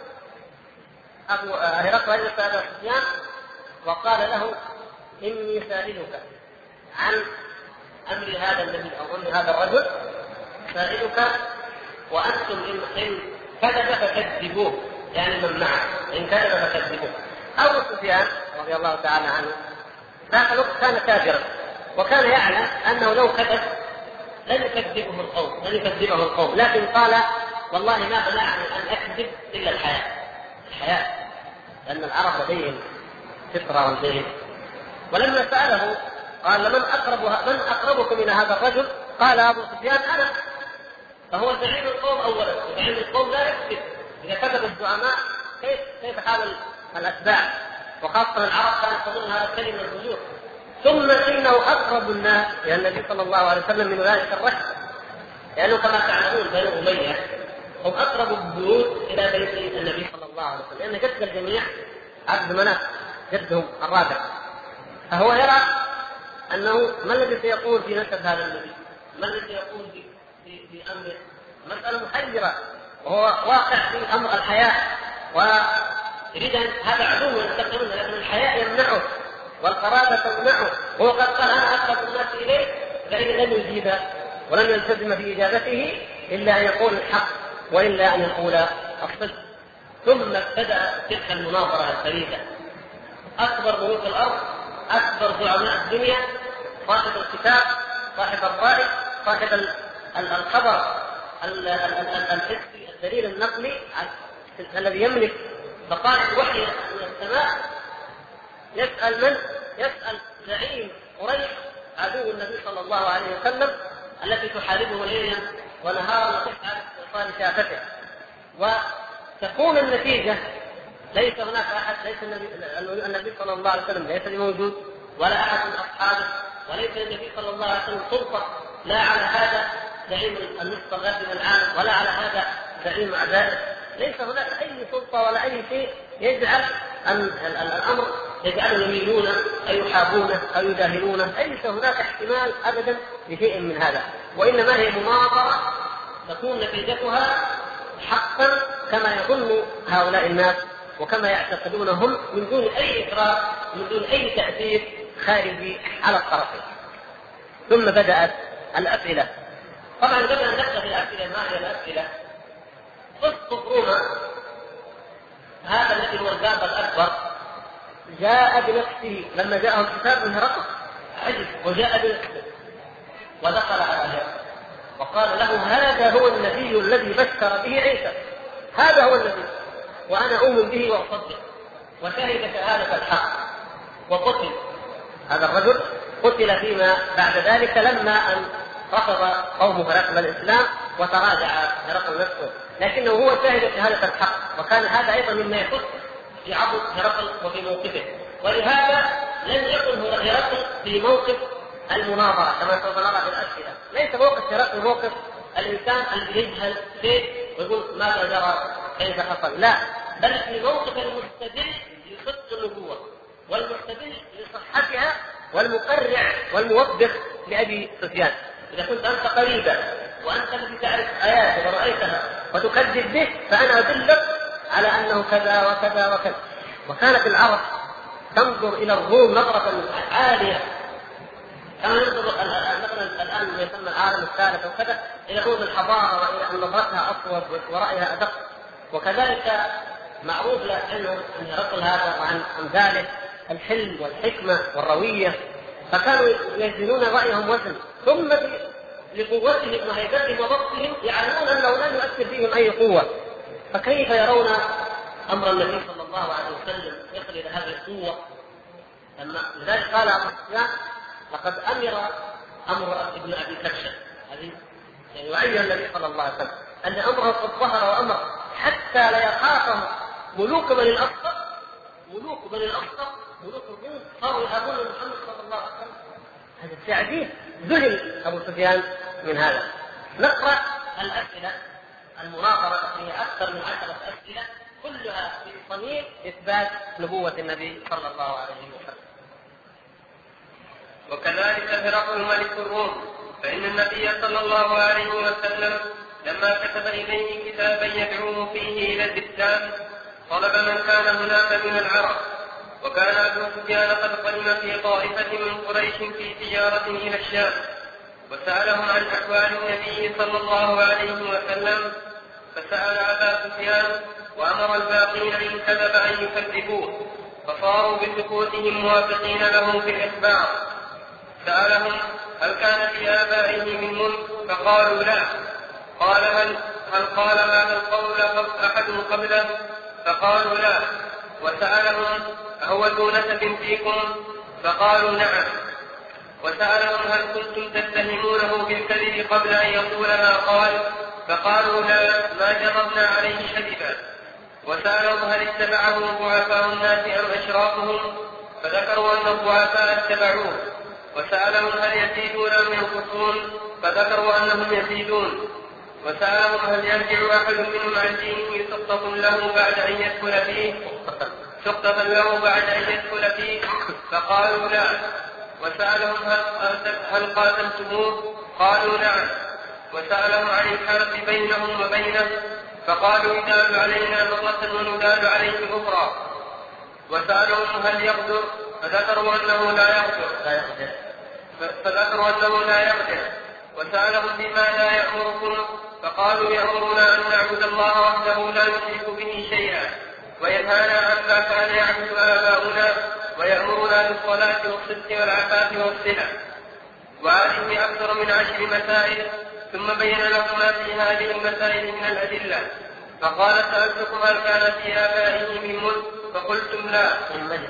ابو هرقل اجلس ابا سفيان وقال له إني سائلك عن أمر هذا النبي أو أمر هذا الرجل. سائلك وأنتم ان إن كذب فكذبوه. يعني من معه. إن كذب فكذبوه. أبو سفيان رضي الله تعالى عنه ذاك الوقت كان كافرا. وكان يعلم أنه لو كذب لن يكذبه القوم لن يكذبه القوم. لكن قال والله ما منعني أن أكذب إلا الحياة. الحياة. لأن العرب لديهم فطرة ولديهم ولما سأله قال من أقرب من اقربكم إلى هذا الرجل؟ قال أبو سفيان أنا. فهو زعيم القوم اولا. وزعيم القوم لا يكذب. إذا كذب الزعماء كيف كيف حال الأتباع؟ وخاصة العرب كانت تظن هذا الكلمة الفجور ثم إنه أقرب الناس إلى النبي صلى الله عليه وسلم من ذلك الرشد لأنه كما تعلمون بنو أمية هم أقرب البيوت إلى بيت النبي صلى الله عليه وسلم. لأن جد الجميع عبد مناف جدهم الرابع. فهو يرى أنه ما الذي سيقول في نسب هذا النبي؟ ما الذي سيقول في في, في أمره؟ مسألة محيرة. وهو واقع في أمر الحياة. ويريد هذا عدو ينتقم منه لكن الحياء يمنعه. والقرابة تمنعه وهو قد قال أنا اقرب الناس إليه فإن لم يجيب ولم يلتزم في اجابته إلا أن يقول الحق وإلا أن يقول الصدق. ثم ابتدأ تلك المناظرة الفريدة. أكبر ملوك الأرض أكبر زعماء الدنيا صاحب الكتاب صاحب الراي صاحب الخبر الحسي الدليل النقلي الذي يملك بقايا الوحي من السماء يسأل من؟ يسأل زعيم قريش عدو النبي صلى الله عليه وسلم التي تحاربه ليلا ونهارا وتفعل ايصال شافته وتكون النتيجة ليس هناك أحد ليس النبي, النبي صلى الله عليه وسلم ليس بموجود ولا أحد من أصحابه وليس للنبي صلى الله عليه وسلم سلطة لا على هذا زعيم النصف الغربي العالم ولا على هذا زعيم أعدائه ليس هناك أي سلطة ولا أي شيء يجعل ان الأمر يجعلهم يميلون أو يحابونه أو يداهنونه ليس هناك احتمال ابدا لشيء من هذا. وإنما هي مناظره تكون نتيجتها حقا كما يظن هؤلاء الناس وكما يعتقدون هم من دون أي إقرار من دون أي تأثير خارجي على الطرفين ثم بدأت الأسئلة. طبعا قبل أن نبدأ في الاسئله ما هي الأسئلة؟ قصه روما هذا الذي هو الباب الأكبر. جاء بنفسه لما جاءه الكتاب من هرقل عجب. وجاء بنفسه ودخل على هرقل وقال له هذا هو النبي الذي بشر به عيسى. هذا هو النبي. وأنا أؤمن به وأصدق. وشهد شهادة الحق. وقتل. هذا الرجل قتل فيما بعد ذلك لما أن رفض قوم هرقل الإسلام وتراجع هرقل نفسه. لكنه هو شهد شهادة الحق. وكان هذا أيضا مما يخص في عضد هرقل وفي موقفه. ولهذا لم يكن هرقل في موقف المناظرة كما سوف نرى في الأسئلة. ليس موقف هرقل موقف الإنسان الذي يجهل شيء ويقول ماذا جرى؟ كيف حصل؟ لا بل في موقف المستدل لصدق النبوة والمستدل لصحتها والمقرع والموبخ لأبي سفيان. إذا كنت أنت قريبا وأنت الذي تعرف آياته ورأيتها وتكذب به فأنا أدلك على أنه كذا وكذا وكذا. وكانت العرب تنظر إلى الروم نظرة عالية. كما ينظر مثلا الآن ما يسمى العالم الثالث وكذا إلى روم الحضارة وإلى أن نظرتها اصوب ورأيها أدق. وكذلك معروف عنه أن هرقل هذا وعن امثاله الحلم والحكمة والروية. فكانوا يزنون رأيهم وزن. ثم لقوتهم وهيبتهم وضبطهم يعلمون أنه لن يؤثر فيهم أي قوة. فكيف يرون أمر النبي صلى الله عليه وسلم يصل إلى هذه القوة؟ لما لذلك قال أبو سفيان لقد أمر أمر ابن أبي كبشة. هذه يعني وعي النبي صلى الله عليه وسلم أن أمره قد ظهر وأمر حتى لا يخافه ملوك بني الأصفر. ملوك بني الأصفر ملوك الروم صاروا يهابون محمد صلى الله عليه وسلم. هذا عجيب ذهل أبو سفيان من هذا. نقرأ الأسئلة. المناظرة هي أكثر من عشرة أسئلة كلها في صميم إثبات نبوة النبي صلى الله عليه وسلم. وكذلك هرقل ملك الروم فإن النبي صلى الله عليه وسلم لما كتب إليه كتابا يدعوه فيه إلى الإسلام طلب من كان هناك من العرب وكان أبو سفيان قد قدم في طائفة من قريش في تجارة إلى الشام وسألهم عن أحوال النبي صلى الله عليه وسلم فسأل أبا سفيان وأمر الباقين إن كذب أن يكذبوه فصاروا بسكوتهم موافقين له في الإخبار. سألهم هل كان في آبائه من ملك؟ فقالوا لا. قال هل هل قال هذا القول أحد قبله؟ فقالوا لا. وسألهم أهو ذو نسب فيكم؟ فقالوا نعم. وسألهم هل كنتم تتهمونه بالكذب قبل أن يقول ما قال؟ فقالوا لا ما جربنا عليه كذبا وسألهم هل اتبعه ضعفاء الناس أم أشرافهم فذكروا أن الضعفاء اتبعوه. وسألهم هل يزيدون أم ينقصون فذكروا أنهم يزيدون. وسألهم هل يرجع أحد منهم عن دينه سقطة له بعد أن يدخل فيه؟ سقطة له بعد أن يدخل فيه؟ فقالوا لا وسألهم هل هل قاتلتموه؟ قالوا نعم. وسألهم عن الحرب بينهم وبينه فقالوا يدال علينا مرة وندال عليه أخرى. وسألهم هل يقدر فذكروا أنه لا يقدر. فذكروا أنه لا يقدر. وسألهم بما لا يأمركم فقالوا يأمرنا أن نعبد الله وحده لا نشرك به شيئا. وينهانا عما كان يعبد آباؤنا ويأمرنا بالصلاة والصدق والعفاف والصلة وهذه أكثر من عشر مسائل ثم بين لهم ما في هذه المسائل من الأدلة. فقال سألتكم هل كان في آبائه من ملك؟ فقلتم لا. من ملك.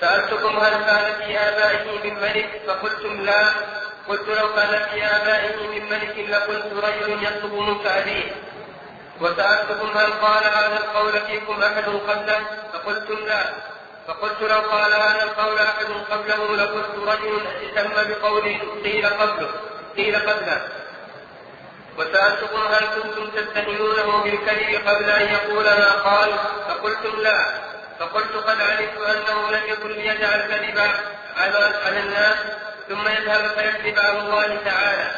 سألتكم هل كان في آبائه من ملك؟ فقلتم لا. قلت لو كان في آبائه من ملك لقلت رجل يطلب منك أبيه. وسألتكم هل قال هذا القول فيكم أحد قبله؟ فقلتم لا. فقلت لو قال هذا القول أحد قبله لقلت رجل اتم بقول قيل قبله. قيل قبله. وسألتكم هل كنتم تتهمونه بالكذب قبل أن يقول ما قال؟ فقلتم لا. فقلت قد علمت أنه لم يكن ليجعل كذبا على الناس ثم يذهب فيكذب على الله تعالى.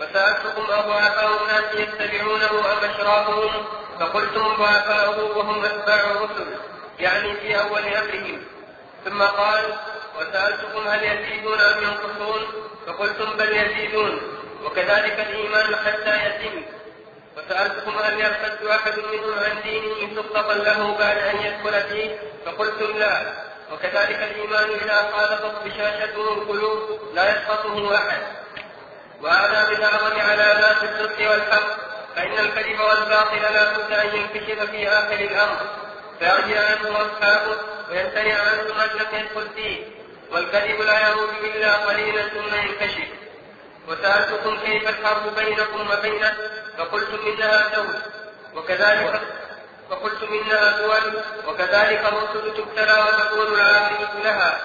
وسألتكم أضعفاء الناس يتبعونه أم أشرافهم فقلتم ضعفاؤه وهم أتباع الرسل يعني في أول أمرهم. ثم قال وسألتكم هل يزيدون أم ينقصون؟ فقلتم بل يزيدون وكذلك الإيمان حتى يتم وسألتكم هل يرتد أحد منهم عن دينه سقطا له بعد أن يدخل فيه؟ فقلتم لا. وكذلك الإيمان إذا خالطت بشاشته القلوب لا يسقطه أحد. وهذا من أعظم علامات الصدق والحق. فإن الكذب والباطل لا بد أن ينكشف في آخر الأمر. فيرجع عنه أصحابه ويمتنع عنه من لم يدخل فيه. والكذب لا يعود إلا قليلا ثم ينكشف. وسألتكم كيف الحرب بينكم وبينه؟ فقلتم إنها زوج. وكذلك فقلتم إنها دول وكذلك الرسل تبتلى وتكون العاقبة لها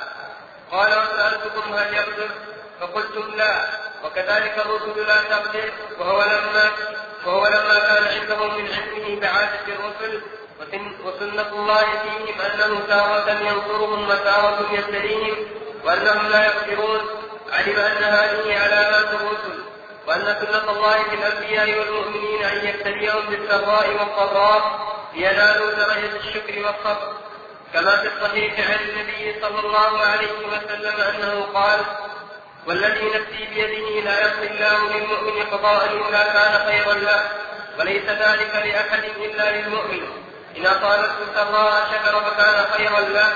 قال وسألتكم هل يقدر فقلتم لا. وكذلك الرسل لا تقدر وهو لما وهو لما كان عندهم من علمه بعادة الرسل وسنة الله فيهم أنه تارة ينصرهم وتارة يبتليهم وأنهم لا يغفرون علم أن هذه علامات الرسل وأن سنة الله في الأنبياء والمؤمنين أن يبتليهم بالسراء والضراء لينالوا درجة الشكر والصبر. كما في الصحيح عن النبي صلى الله عليه وسلم أنه قال والذي نفسي بيده لا يقضي الله للمؤمن قضاء إلا كان خيرا له وليس ذلك لأحد إلا للمؤمن. إن أصابته سراء شكر فكان خيرا له.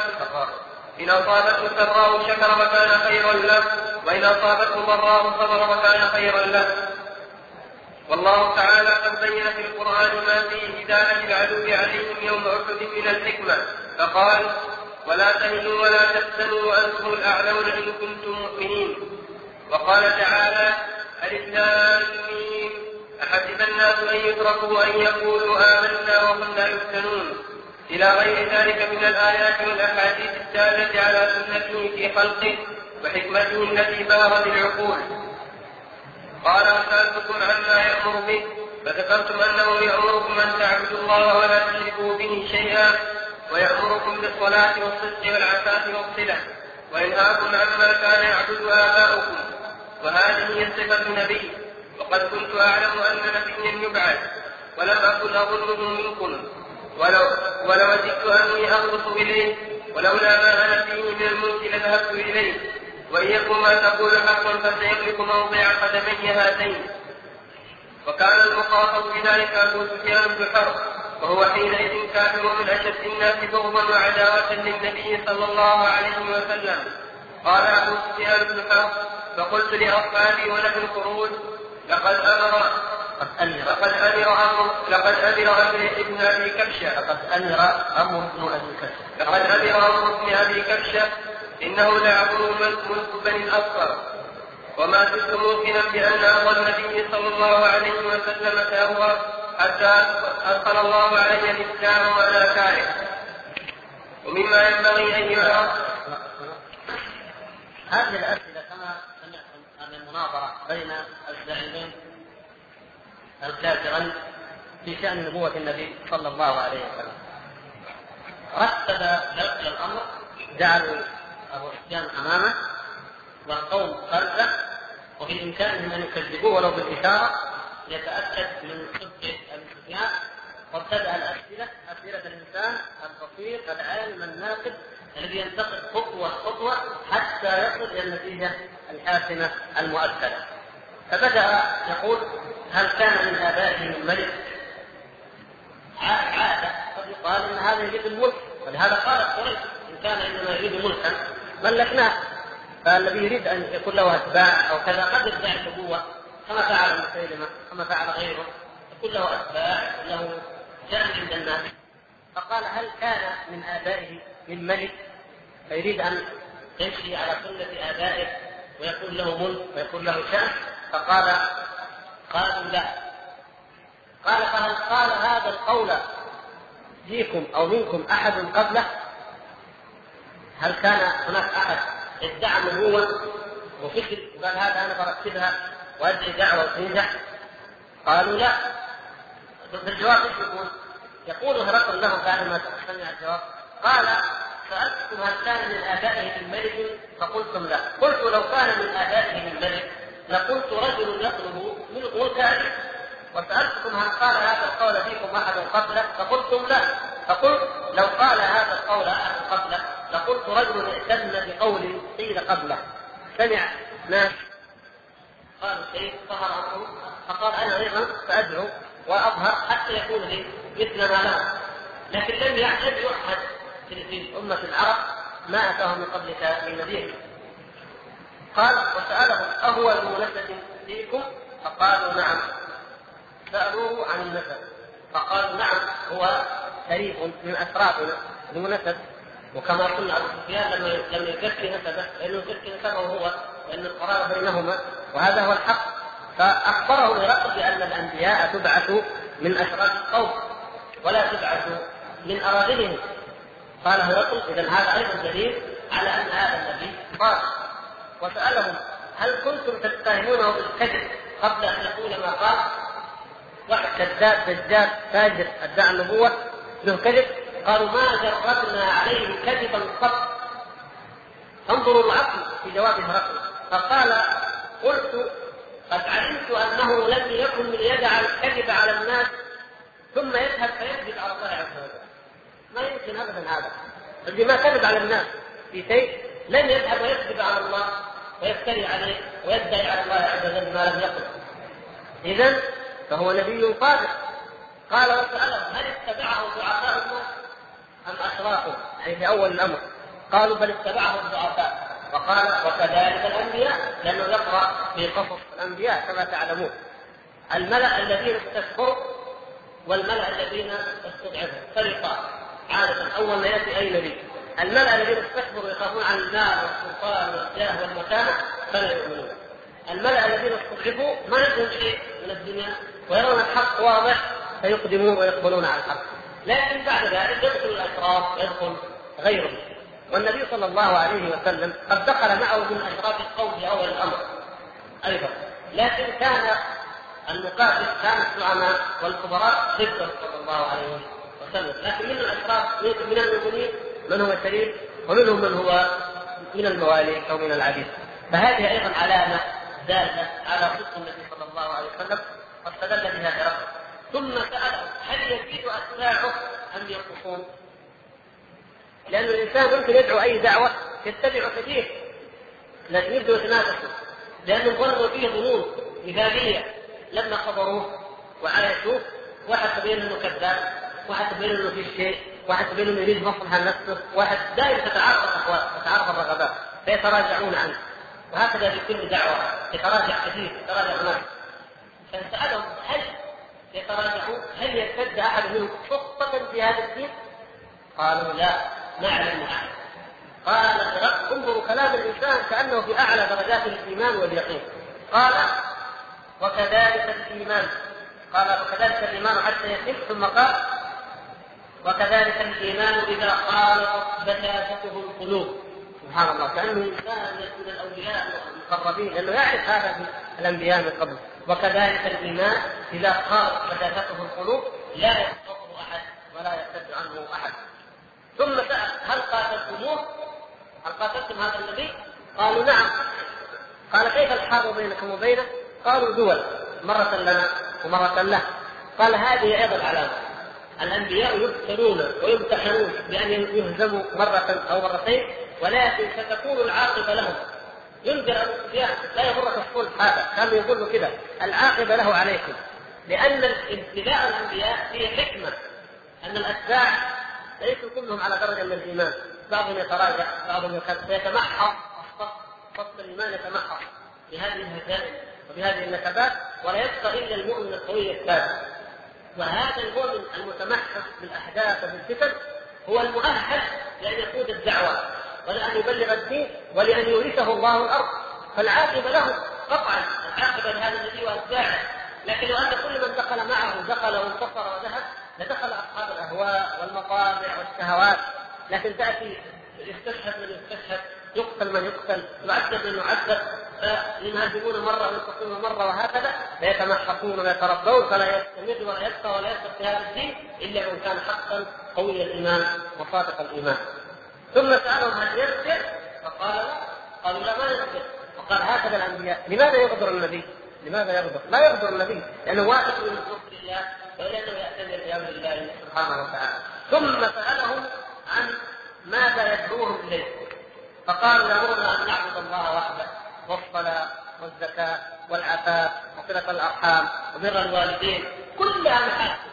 إن أصابته سراء شكر فكان خيرا له. وإن أصابته ضراء صبر فكان خيرا له. والله تعالى قد بين في القرآن ما فيه هداية العدو عليهم يوم أحد من الحكمة. فقال ولا تهنوا ولا تحزنوا وأنتم الأعلون إن كنتم مؤمنين. وقال تعالى الإسلام أحسب الناس أن يتركوا أن يقولوا آمنا وهم لا يفتنون. إلى غير ذلك من الآيات والأحاديث الدالة على سنته في خلقه وحكمته التي بلغت العقول قال وسألتكم عما يأمر به فذكرتم أنه يأمركم أن تعبدوا الله ولا تشركوا به شيئا ويأمركم بالصلاة والصدق والعفاف والصلة وينهاكم عما كان يعبد آباؤكم وهذه صفة نبي وقد كنت أعلم أن نبيا يبعث ولم أكن أظنه منكم. ولو ولو أني أغلط إليه ولولا ما أنا فيه من الملك لذهبت إليه. وإن يكن ما تقول حقا فسيملك موضع قدمي هاتين. وكان المخاطب بذلك أبو سفيان بن حرب وهو حينئذ كافر من أشد الناس بغضا وعداوة للنبي صلى الله عليه وسلم. قال أبو سفيان بن حرب فقلت لأصحابي ونحن خروج لقد أمر لقد أمر أمر لقد أمر أمر ابن أبي كبشة. لقد أمر أمر ابن أبي كبشة. لقد أمر أمر ابن أبي كبشة. إنه ليعبر ملك بني الأصفر وما زلت موقنا بأن أمر النبي صلى الله عليه وسلم سيظهر حتى أدخل الله علي الإسلام وأنا كاره ومما ينبغي أن يعرف هذه الأسئلة كما سمعتم هذه المناظرة بين الزعيمين الكافرين في شأن نبوة النبي صلى الله عليه وسلم. رتب الأمر جعل أبو سفيان أمامه والقوم خلفه وفي إمكانهم أن يكذبوه ولو بالإشارة ليتأكد من صدق أبي سفيان وابتدأ الأسئلة أسئلة الإنسان البصير العالم الناقد الذي ينتقد خطوة خطوة حتى يصل إلى النتيجة الحاسمة المؤكدة. فبدأ يقول هل كان من آبائه ملك؟ عادة قد يقال إن هذا يريد الملك. ولهذا قالت قريش إن كان إنما يريد ملكا ملكناه. فالذي يريد أن يكون له أتباع أو كذا قد يدعي النبوة كما فعل مسيلمة كما فعل غيره. يكون له أتباع له شأن عند الناس. فقال هل كان من آبائه من ملك فيريد أن يمشي على سنة آبائه ويكون له ملك ويكون له شأن. فقال قالوا لا. قال فهل قال هذا القول فيكم أو منكم أحد قبله؟ هل كان هناك أحد ادعى النبوة وفكر وقال هذا أنا برتبها وأدعي دعوة وتنجح؟ قالوا لا. في الجواب إيش يقول؟ يقول هرقل لهم بعد ما سمع الجواب. قال سألتكم هل كان من آبائه من ملك فقلتم لا. قلت لو كان من آبائه من ملك لقلت رجل يطلب ملكا وسألتكم هل قال هذا القول فيكم أحد قبله؟ فقلتم لا. فقلت لو قال هذا القول أحد قبله لقلت رجل اعتن بقول قيل قبله. سمع ناس قالوا شيء ظهر فقال أنا أيضا سأدعو وأظهر حتى يكون لي مثل ما له لكن لم يعهد في أمة العرب ما أتاهم من قبلك من نذير قال وسألهم أهو ذو نسب فيكم؟ فقالوا نعم. سألوه عن النسب فقالوا نعم هو شريف من أشرافنا ذو نسب وكما قلنا ابو سفيان لم لم يزكي نسبه لأنه يزكي نسبه هو لأن القرابه بينهما وهذا هو الحق. فأخبره هرقل بأن الأنبياء تبعث من أشراف القوم ولا تبعث من اراذلهم قال هرقل اذا هذا أيضا دليل على أن هذا النبي قال وسألهم هل كنتم تتهمونه بالكذب قبل أن يقول ما قال؟ واحد كذاب دجال فاجر ادعى النبوة له كذب. قالوا ما جربنا عليه كذبا قط. انظروا العقل في جواب هرقل فقال قلت قد علمت أنه لم يكن ليجعل الكذب على الناس ثم يذهب فيكذب على الله عز وجل. ما يمكن ابدا هذا. الذي ما كذب على الناس في شيء لن يذهب ويكذب على الله. ويفتري عليه ويدعي على الله عز وجل ما لم يقل. اذا فهو نبي صادق قال وسألهم هل اتبعه ضعفاء أم أشرافه؟ يعني في أول الأمر. قالوا بل اتبعه الضعفاء وقال وكذلك الأنبياء لأنه يقرأ في قصص الأنبياء كما تعلمون. الملأ الذين استكبروا والملأ الذين استضعفوا فريقان عادة أول ما يأتي أي نبي. الملأ الذين استكبروا يخافون عن المال والسلطان والجاه والمكانة فلا يؤمنون. الملأ الذين استضعفوا ما عندهم شيء من الدنيا ويرون الحق واضح فيقدمون ويقبلون على الحق. لكن بعد ذلك يدخل الأشراف يدخل غيره والنبي صلى الله عليه وسلم قد دخل معه من أشراف القوم في أول الأمر أيضا. لكن كان المقاتل كان الزعماء والكبراء ضده صلى الله عليه وسلم. لكن من الأشراف من المؤمنين من هو شريف ومنهم من هو من الموالي أو من العبيد. فهذه أيضا علامة دالة على صدق النبي صلى الله عليه وسلم واستدل بها هرقل ثم سأله هل يزيد أتباعه أم ينقصون؟ لأن الإنسان ممكن يدعو أي دعوة يتبع كثير لكن يبدو يتنافسوا لأنهم ظنوا فيه ظنون مثالية لما خبروه وعايشوه واحد تبين انه كذاب واحد تبين انه في شيء. واحد انه يريد مصلحه لنفسه واحد دائما تتعارض الاقوال تتعارض الرغبات فيتراجعون عنه. وهكذا في كل دعوة يتراجع كثير يتراجع هناك. فسالهم هل يتراجعون هل يرتد أحد منهم خطة في هذا الدين؟ قالوا لا نعلم احد قال انظروا كلام الإنسان كأنه في أعلى درجات الإيمان واليقين. قال وكذلك الإيمان. قال وكذلك الإيمان حتى يتم ثم قال وكذلك الإيمان اذا خالطت بشاشته القلوب. سبحان الله. كأنه إنسان من الأولياء المقربين لأنه يعرف هذا الأنبياء من قبل. وكذلك الإيمان إذا خالط بشاشته القلوب لا يسقطه أحد ولا يرتد عنه أحد. ثم سأل هل قاتلتموه؟ هل قاتلتم هذا النبي؟ قالوا نعم. قال كيف الحرب بينكم وبينه؟ قالوا دول مرة لنا ومرة له. قال هذه أيضا علامة الأنبياء يبتلون ويمتحنون بأن يهزموا مرة أو مرتين ولكن ستكون العاقبة لهم. ينذر أبو سفيان لا يغرك الصلح هذا. كان يقول كذا العاقبة له عليكم. لأن ابتلاء الأنبياء فيه حكمة أن الأتباع ليسوا كلهم على درجة من الإيمان. بعضهم يتراجع بعضهم يتمحص صف الإيمان يتمحص بهذه الهزائم وبهذه النكبات ولا يبقى إلا المؤمن القوي الثابت. وهذا المؤمن المتمحص بالأحداث وبالفتن هو المؤهل لأن يقود الدعوة ولأن يبلغ الدين ولأن يورثه الله الأرض. فالعاقبة له قطعا العاقبة لهذا النبي واتباعه لكن لو أن كل من دخل معه دخل وانتصر وذهب لدخل أصحاب الأهواء والمطامع والشهوات. لكن تأتي يستشهد من يستشهد. يقتل من يقتل يعذب من يعذب فينهزمون مرة وينتصرون مرة وهكذا فيتمحقون ويتربون فلا يستمر ولا يبقى ولا يثبت في هذا الدين إلا من كان حقا قوي الإيمان وصادق الإيمان ثم سألهم هل يغفر؟ فقال قالوا لا ما يغفر وقال هكذا الأنبياء لماذا يغدر النبي؟ لماذا يغدر؟ لا يغدر النبي لأنه واثق من نصر الله ولأنه يعتذر بأمر الله سبحانه وتعالى ثم سألهم عن ماذا يدعوهم إليه فقالوا يامرنا أن نعبد الله وحده والصلاة والزكاة والعفاف وصلة الأرحام وبر الوالدين. كلها محاسن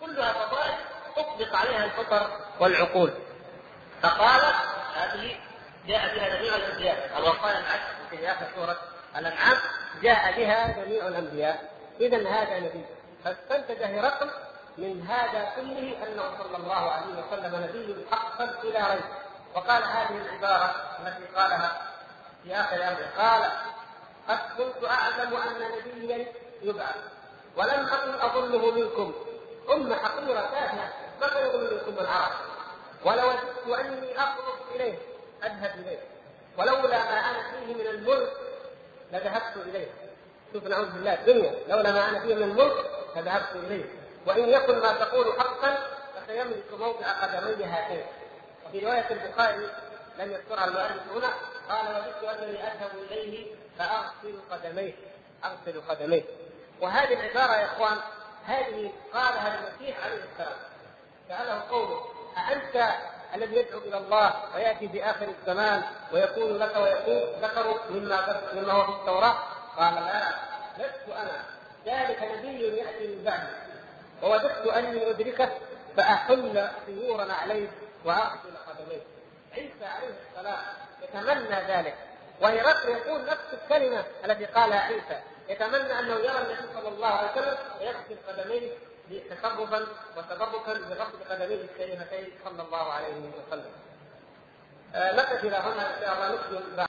كلها فضائل تطبق عليها الفطر والعقول. فقال هذه جاء بها جميع الأنبياء. الوصايا العشر في اخر سورة الأنعام جاء بها جميع الأنبياء. اذا هذا نبي. فاستنتج هرقل من هذا كله أنه صلى الله عليه وسلم نبي حقا إلى ريب. وقال هذه العبارة التي قالها في آخر امره قال قد كنت أعلم أن نبيا يبعث ولم أكن أظنه منكم. أمة حقيرة تافهه ما يظن منكم العرب. ولوددت أني اخلص إليه أذهب إليه. ولولا ما أنا فيه من الملك لذهبت إليه. شوف نعوذ بالله الدنيا. لولا ما أنا فيه من الملك لذهبت إليه. وإن يكن ما تقول حقا فسيملك موضع قدمي هاتين. وفي رواية البخاري لم يذكرها المؤلف هنا قال وددت أنني أذهب إليه فأغسل قدميه. أغسل قدميه. وهذه العبارة يا إخوان هذه قالها المسيح عليه السلام. سأله قومه أأنت الذي يدعو إلى الله ويأتي في آخر الزمان ويكون لك ويكون ذكر مما مما هو في التوراة؟ قال لا لست أنا. ذلك نبي يأتي من بعدي. ووددت أني أدركه فأحل طيورا عليه وأغسل عيسى عليه السلام يتمنى ذلك. وهرقل يقول نفس الكلمة التي قالها عيسى. يتمنى أنه يرى النبي صلى الله عليه وسلم ويغسل قدميه تشرفا وتبركا بغسل قدميه الكريمتين صلى الله عليه وسلم. آه نقف إلى هنا؟ إن شاء الله نكمل